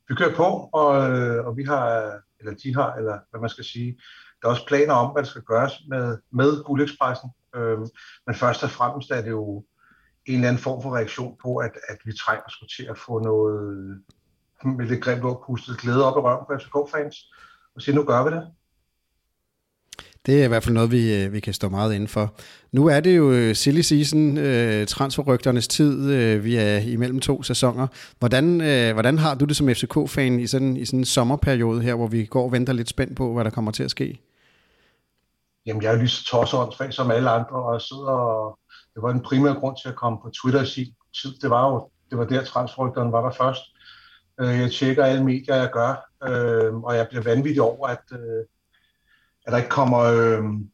vi kører på, og, øh, og vi har, eller de har, eller hvad man skal sige, der er også planer om, hvad der skal gøres med, med Guldekspressen. Øh, men først og fremmest er det jo en eller anden form for reaktion på, at, at vi trænger skulle til at få noget øh, med lidt grimt ord pustet glæde op i røven på FCK-fans, og sige, nu gør vi det. Det er i hvert fald noget, vi, øh, vi kan stå meget inden for. Nu er det jo øh, silly season, øh, transferrygternes tid. Vi er imellem to sæsoner. Hvordan, hvordan har du det som FCK-fan i sådan, i sådan en sommerperiode her, hvor vi går og venter lidt spændt på, hvad der kommer til at ske? Jamen, jeg er lige så tosset som alle andre, og sidder og det var en primær grund til at komme på Twitter i sin tid. Det var jo det var der transferrygterne var der først. Jeg tjekker alle medier, jeg gør, og jeg bliver vanvittig over, at, at der ikke kommer øhm,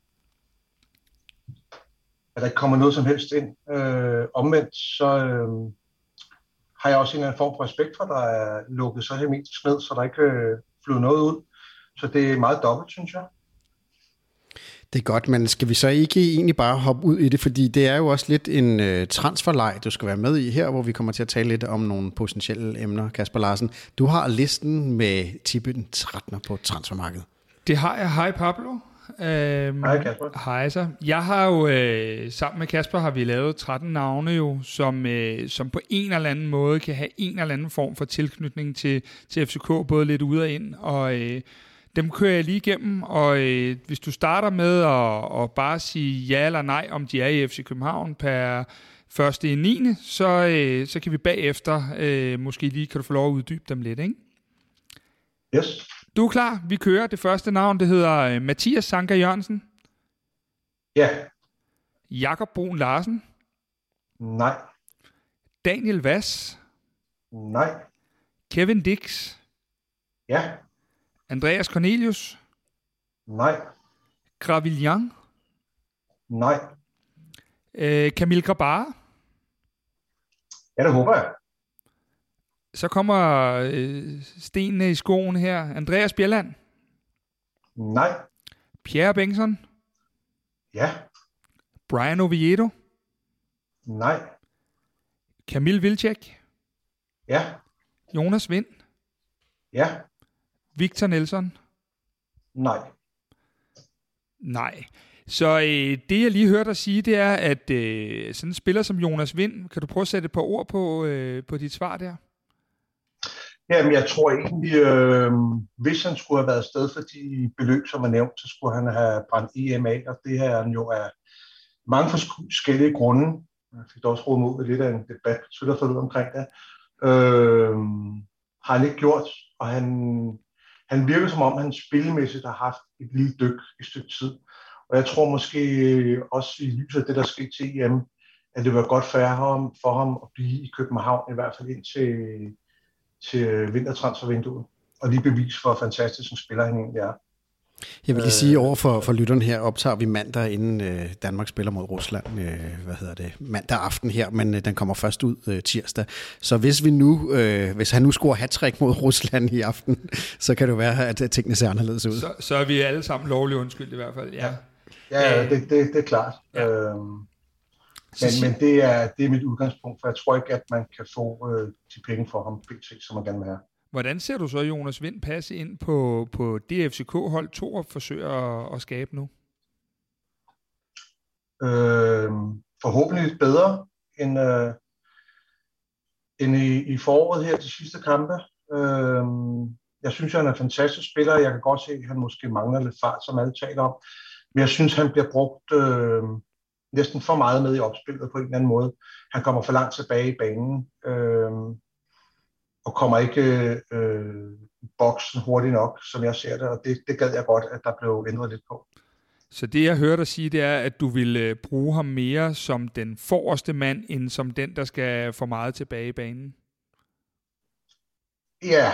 at der ikke kommer noget som helst ind. Øh, omvendt så øhm, har jeg også en eller anden form for respekt for, at der er lukket så hermetisk ned, så der ikke øh, flyder noget ud. Så det er meget dobbelt, synes jeg. Det er godt, men skal vi så ikke egentlig bare hoppe ud i det, fordi det er jo også lidt en øh, transferleg, du skal være med i her, hvor vi kommer til at tale lidt om nogle potentielle emner. Kasper Larsen, du har listen med tippen 13 på transfermarkedet. Det har jeg. Hej Pablo. Øhm, Hej Kasper. Hej så. Jeg har jo, øh, sammen med Kasper har vi lavet 13 navne jo, som, øh, som på en eller anden måde kan have en eller anden form for tilknytning til, til FCK, både lidt ud og ind. Og øh, dem kører jeg lige igennem, og øh, hvis du starter med at, at bare sige ja eller nej, om de er i FC København per første i 9., så, øh, så kan vi bagefter, øh, måske lige kan du få lov at uddybe dem lidt, ikke? Yes. Du er klar, vi kører. Det første navn, det hedder øh, Mathias Sanka Jørgensen. Ja. Jakob Brun Larsen. Nej. Daniel Vass. Nej. Kevin Dix. Ja. Andreas Cornelius. Nej. Gravillian. Nej. Øh, Camille Grabar. Ja, det håber jeg. Så kommer øh, stenene i skoen her. Andreas Bjelland. Nej. Pierre Bengtsson. Ja. Brian Oviedo. Nej. Camille Vilcek. Ja. Jonas Vind. Ja. Victor Nelson. Nej. Nej. Så øh, det, jeg lige hørte dig sige, det er, at øh, sådan en spiller som Jonas Vind, kan du prøve at sætte et par ord på, øh, på dit svar der? Jamen, jeg tror egentlig, øh, hvis han skulle have været sted for de beløb, som er nævnt, så skulle han have brændt EMA, og det her han jo af mange forskellige grunde. Jeg fik også råd mod lidt af en debat så der forleden omkring det. Øh, har han ikke gjort, og han, han virker som om, han spillemæssigt har haft et lille dyk i stykke tid. Og jeg tror måske også i lyset af det, der skete til EM, at det var godt for ham, for ham at blive i København, i hvert fald indtil til vintertransfervinduet, og lige bevis for, hvor fantastisk en spiller han egentlig er. Jeg vil lige sige over for, for lytteren her, optager vi mandag, inden øh, Danmark spiller mod Rusland, øh, hvad hedder det, mandag aften her, men øh, den kommer først ud øh, tirsdag. Så hvis vi nu, øh, hvis han nu scorer hat mod Rusland i aften, så kan det jo være, at tingene ser anderledes ud. Så, så er vi alle sammen lovligt undskyld i hvert fald, ja. Ja, ja det, det, det er klart. Ja. Øhm, men, men det, er, det er mit udgangspunkt, for jeg tror ikke, at man kan få øh, de penge for ham, pt, som man gerne vil have. Hvordan ser du så Jonas Vind passe ind på, på det FCK-hold, to forsøger at, at skabe nu? Øh, forhåbentlig bedre end, øh, end i, i foråret her til sidste kampe. Øh, jeg synes, han er en fantastisk spiller. Jeg kan godt se, at han måske mangler lidt fart, som alle taler om. Men jeg synes, han bliver brugt øh, næsten for meget med i opspillet på en eller anden måde. Han kommer for langt tilbage i banen. Øh, og kommer ikke øh, boksen hurtigt nok, som jeg ser det, og det, det gad jeg godt, at der blev ændret lidt på. Så det, jeg hørte dig sige, det er, at du vil bruge ham mere som den forreste mand, end som den, der skal få meget tilbage i banen? Ja,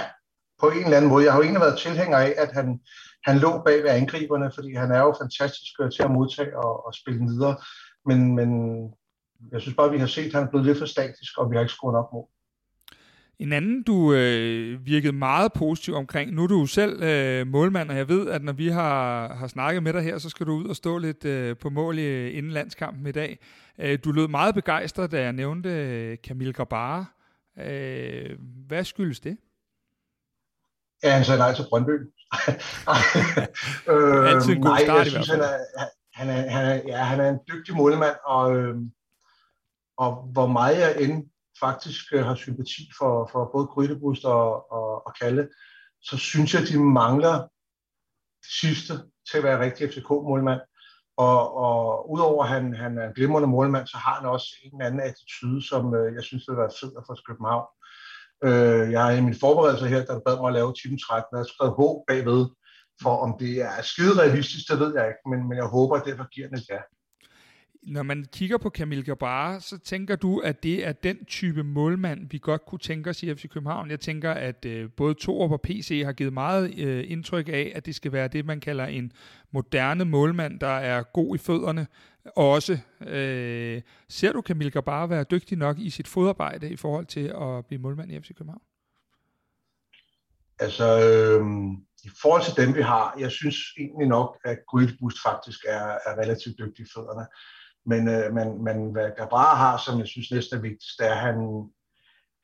på en eller anden måde. Jeg har jo egentlig været tilhænger af, at han, han lå bag ved angriberne, fordi han er jo fantastisk til at modtage og, og spille videre. Men, men jeg synes bare, at vi har set, at han er blevet lidt for statisk, og vi har ikke scoret nok mål. En anden, du øh, virkede meget positiv omkring, nu er du selv øh, målmand, og jeg ved, at når vi har, har snakket med dig her, så skal du ud og stå lidt øh, på mål i, inden landskampen i dag. Øh, du lød meget begejstret, da jeg nævnte øh, Camille Grabara. Øh, hvad skyldes det? Ja, han sagde nej til Brøndby. øh, Altid en god nej, start jeg synes, han er, han, er, han, er, ja, han er en dygtig målmand, og, øh, og hvor meget jeg end faktisk øh, har sympati for, for både Grydebust og, og, og Kalle, så synes jeg, at de mangler det sidste til at være rigtig FCK-målmand. Og, og udover at han, han er en glimrende målmand, så har han også en anden attitude, som øh, jeg synes vil være fed at få København. Øh, jeg har i min forberedelse her, der bad mig at lave time 13, og jeg har skrevet H bagved, for om det er skide realistisk, det ved jeg ikke, men, men jeg håber, at derfor giver den et ja når man kigger på Kamil Gabara, så tænker du, at det er den type målmand, vi godt kunne tænke os i FC København. Jeg tænker, at øh, både Torup og PC har givet meget øh, indtryk af, at det skal være det, man kalder en moderne målmand, der er god i fødderne. Også øh, ser du Kamil Gabar være dygtig nok i sit fodarbejde i forhold til at blive målmand i FC København? Altså, øh, i forhold til dem, vi har, jeg synes egentlig nok, at Grydbust faktisk er, er relativt dygtig i fødderne. Men, øh, men, men hvad Gabar har, som jeg synes næsten er vigtigst, det er, at han,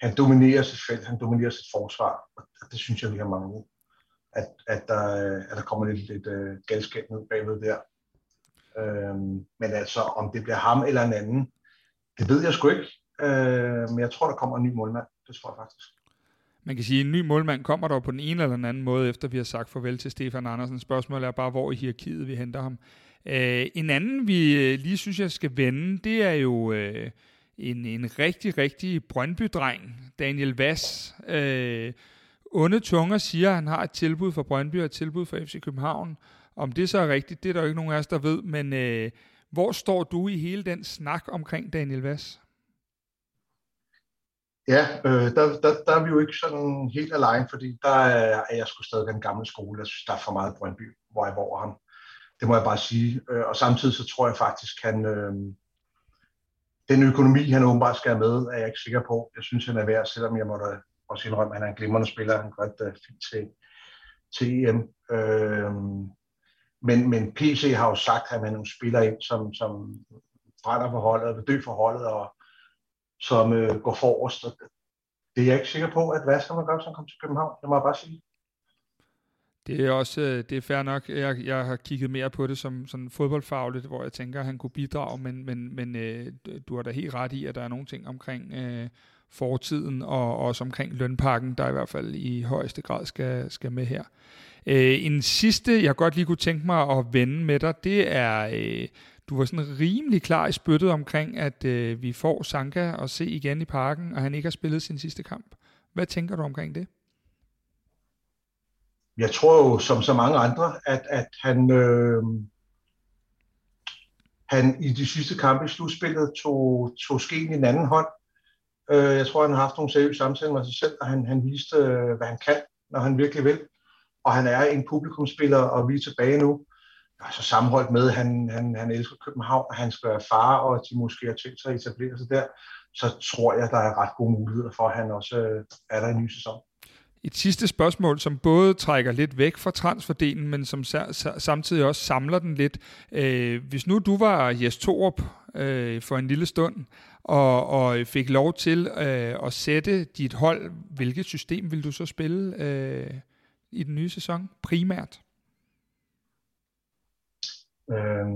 han dominerer sit felt, han dominerer sit forsvar, og det synes jeg, vi har manglet. at, at, der, øh, at der kommer lidt, lidt uh, galskab ned bagved der. Øh, men altså, om det bliver ham eller en anden, det ved jeg sgu ikke. Øh, men jeg tror, der kommer en ny målmand. Det tror jeg faktisk. Man kan sige, at en ny målmand kommer der på den ene eller den anden måde, efter vi har sagt farvel til Stefan Andersen. Spørgsmålet er bare, hvor i hierarkiet vi henter ham. Øh, en anden, vi øh, lige synes, jeg skal vende, det er jo øh, en, en rigtig, rigtig Brøndby-dreng, Daniel Vass. Øh, onde tunger siger, at han har et tilbud fra Brøndby og et tilbud fra FC København. Om det så er rigtigt, det er der jo ikke nogen af os, der ved, men øh, hvor står du i hele den snak omkring Daniel Vass? Ja, øh, der, der, der er vi jo ikke sådan helt alene, fordi der er, er jeg skulle stadig den gamle skole. Jeg synes, der er for meget Brøndby, hvor jeg hvor ham. Det må jeg bare sige. Øh, og samtidig så tror jeg faktisk, han, øh, den økonomi, han åbenbart skal have med, er jeg ikke sikker på. Jeg synes, han er værd, selvom jeg måtte også indrømme, at han er en glimrende spiller. Han gør et uh, fint til, til EM. Øh, men, men PC har jo sagt, at man er nogle spillere ind, som, som brænder for holdet vil dø for holdet, og som øh, går forrest. Det er jeg ikke sikker på, at hvad skal man gøre, som kommer til København? Det må jeg bare sige. Det er også øh, det er fair nok. Jeg, jeg har kigget mere på det som sådan fodboldfagligt, hvor jeg tænker, at han kunne bidrage, men, men, men øh, du har da helt ret i, at der er nogle ting omkring øh, fortiden og også omkring lønpakken, der i hvert fald i højeste grad skal, skal med her. Øh, en sidste, jeg godt lige kunne tænke mig at vende med dig, det er, øh, du var sådan rimelig klar i spyttet omkring, at øh, vi får Sanka og se igen i parken, og han ikke har spillet sin sidste kamp. Hvad tænker du omkring det? Jeg tror jo, som så mange andre, at, at han, øh, han i de sidste kampe i slutspillet tog, tog skeen i en anden hånd. Øh, jeg tror, han har haft nogle seriøse samtaler med sig selv, og han, han viste, øh, hvad han kan, når han virkelig vil. Og han er en publikumspiller, og vi er tilbage nu altså sammenholdt med, at han, han, han elsker København, og han skal være far, og de måske har tænkt sig at etablere sig der, så tror jeg, der er ret gode muligheder for, at han også øh, er der i en ny sæson. Et sidste spørgsmål, som både trækker lidt væk fra transferdelen, men som samtidig også samler den lidt. Øh, hvis nu du var Jes Torup øh, for en lille stund, og, og fik lov til øh, at sætte dit hold, hvilket system vil du så spille øh, i den nye sæson primært? Øh,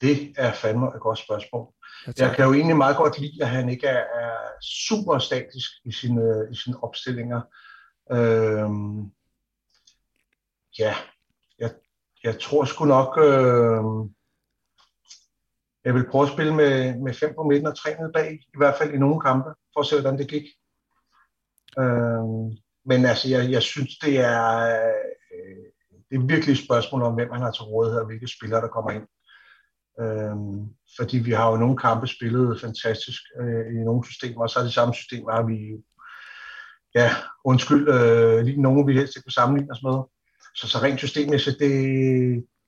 det er fandme et godt spørgsmål. Jeg, jeg kan jo egentlig meget godt lide, at han ikke er, er super statisk i sine, i sine opstillinger. Øh, ja, jeg, jeg tror sgu nok, øh, jeg vil prøve at spille med, med fem på midten og tre ned bag, i hvert fald i nogle kampe, for at se, hvordan det gik. Øh, men altså, jeg, jeg synes, det er, øh, det er virkelig et spørgsmål om, hvem man har til rådighed og hvilke spillere, der kommer ind. Øh, fordi vi har jo nogle kampe spillet fantastisk øh, i nogle systemer, og så er det samme systemer, har vi ja, undskyld, øh, lige nogen vi helst ikke kunne sammenligne os med. Så, så rent systemmæssigt, det,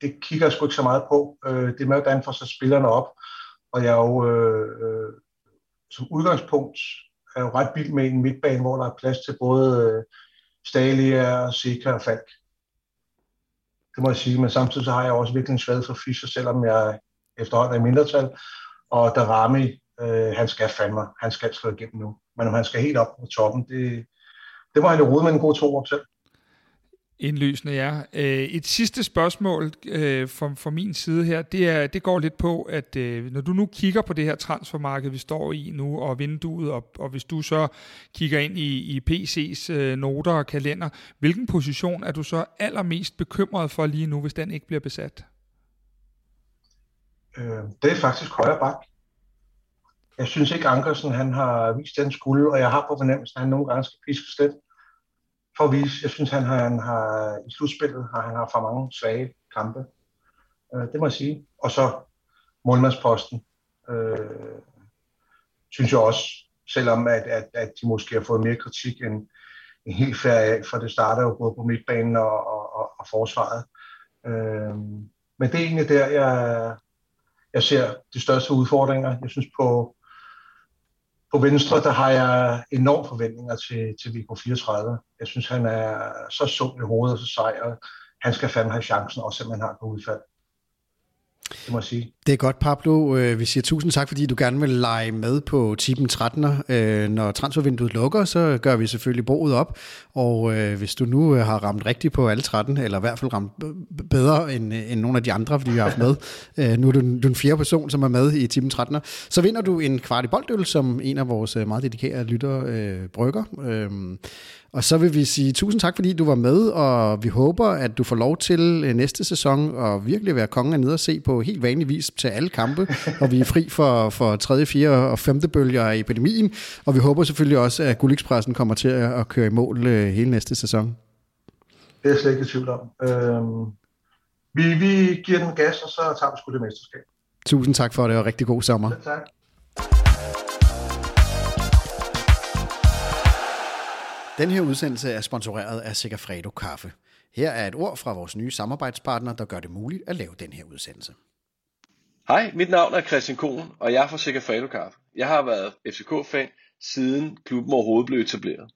det kigger jeg sgu ikke så meget på. Øh, det er med, hvordan får så spillerne op. Og jeg er jo øh, øh, som udgangspunkt er jo ret vild med en midtbane, hvor der er plads til både øh, Stalia, Sika og Falk. Det må jeg sige, men samtidig så har jeg også virkelig en svag for Fischer, selvom jeg efterhånden er i mindretal. Og Darami, øh, han skal fandme, han skal slå igennem nu. Men om han skal helt op på toppen, det, det må han jo rode med en god to op selv. Indlysende, ja. Øh, et sidste spørgsmål øh, fra, fra min side her, det, er, det går lidt på, at øh, når du nu kigger på det her transfermarked, vi står i nu, og vinduet, og, og hvis du så kigger ind i, i PC's øh, noter og kalender, hvilken position er du så allermest bekymret for lige nu, hvis den ikke bliver besat? Øh, det er faktisk højre bak. Jeg synes ikke, Ankersen han har vist den skulde, og jeg har på fornemmelsen, at han nogle gange skal piske lidt for at vise. Jeg synes, han har, han har i slutspillet har han har for mange svage kampe. Øh, det må jeg sige. Og så målmandsposten. Øh, synes jeg også, selvom at, at, at de måske har fået mere kritik end, en helt færre af, for det starter jo både på midtbanen og, og, og, og forsvaret. Øh, men det er egentlig der, jeg, jeg ser de største udfordringer. Jeg synes på, på venstre, der har jeg enorme forventninger til, til Viggo 34. Jeg synes, han er så sund i hovedet og så sej, og han skal fandme have chancen, også selvom han har på udfald. Det må jeg sige. Det er godt, Pablo. Øh, vi siger tusind tak, fordi du gerne vil lege med på Tippen 13'er. Øh, når transfervinduet lukker, så gør vi selvfølgelig bordet op. Og øh, hvis du nu har ramt rigtigt på alle 13, eller i hvert fald ramt bedre end, end nogle af de andre, fordi vi har haft med, nu er du, du er en fjerde person, som er med i Tippen 13'er, så vinder du en kvart i boldøl, som en af vores meget dedikerede lyttere øh, brygger. Øh, og så vil vi sige tusind tak, fordi du var med, og vi håber, at du får lov til øh, næste sæson at virkelig være kongen af nede og se på helt vanlig vis til alle kampe, og vi er fri for, for 3., 4. og 5. bølger af epidemien, og vi håber selvfølgelig også, at Gullikspressen kommer til at køre i mål øh, hele næste sæson. Det er jeg slet ikke i tvivl om. Øhm, vi, vi giver den gas, og så tager vi sgu det mesterskab. Tusind tak for det, og rigtig god sommer. Ja, tak. Den her udsendelse er sponsoreret af Segafredo Kaffe. Her er et ord fra vores nye samarbejdspartner, der gør det muligt at lave den her udsendelse. Hej, mit navn er Christian Kohn, og jeg er fra Segafredo Kaffe. Jeg har været FCK-fan siden klubben overhovedet blev etableret.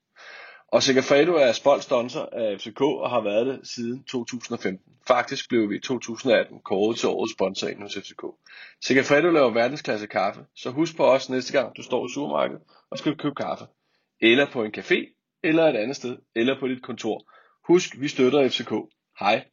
Og Segafredo er sponsor af FCK og har været det siden 2015. Faktisk blev vi i 2018 kåret til årets sponsor ind hos FCK. Segafredo laver verdensklasse kaffe, så husk på os næste gang du står i supermarkedet og skal købe kaffe. Eller på en café eller et andet sted, eller på dit kontor. Husk, vi støtter FCK. Hej.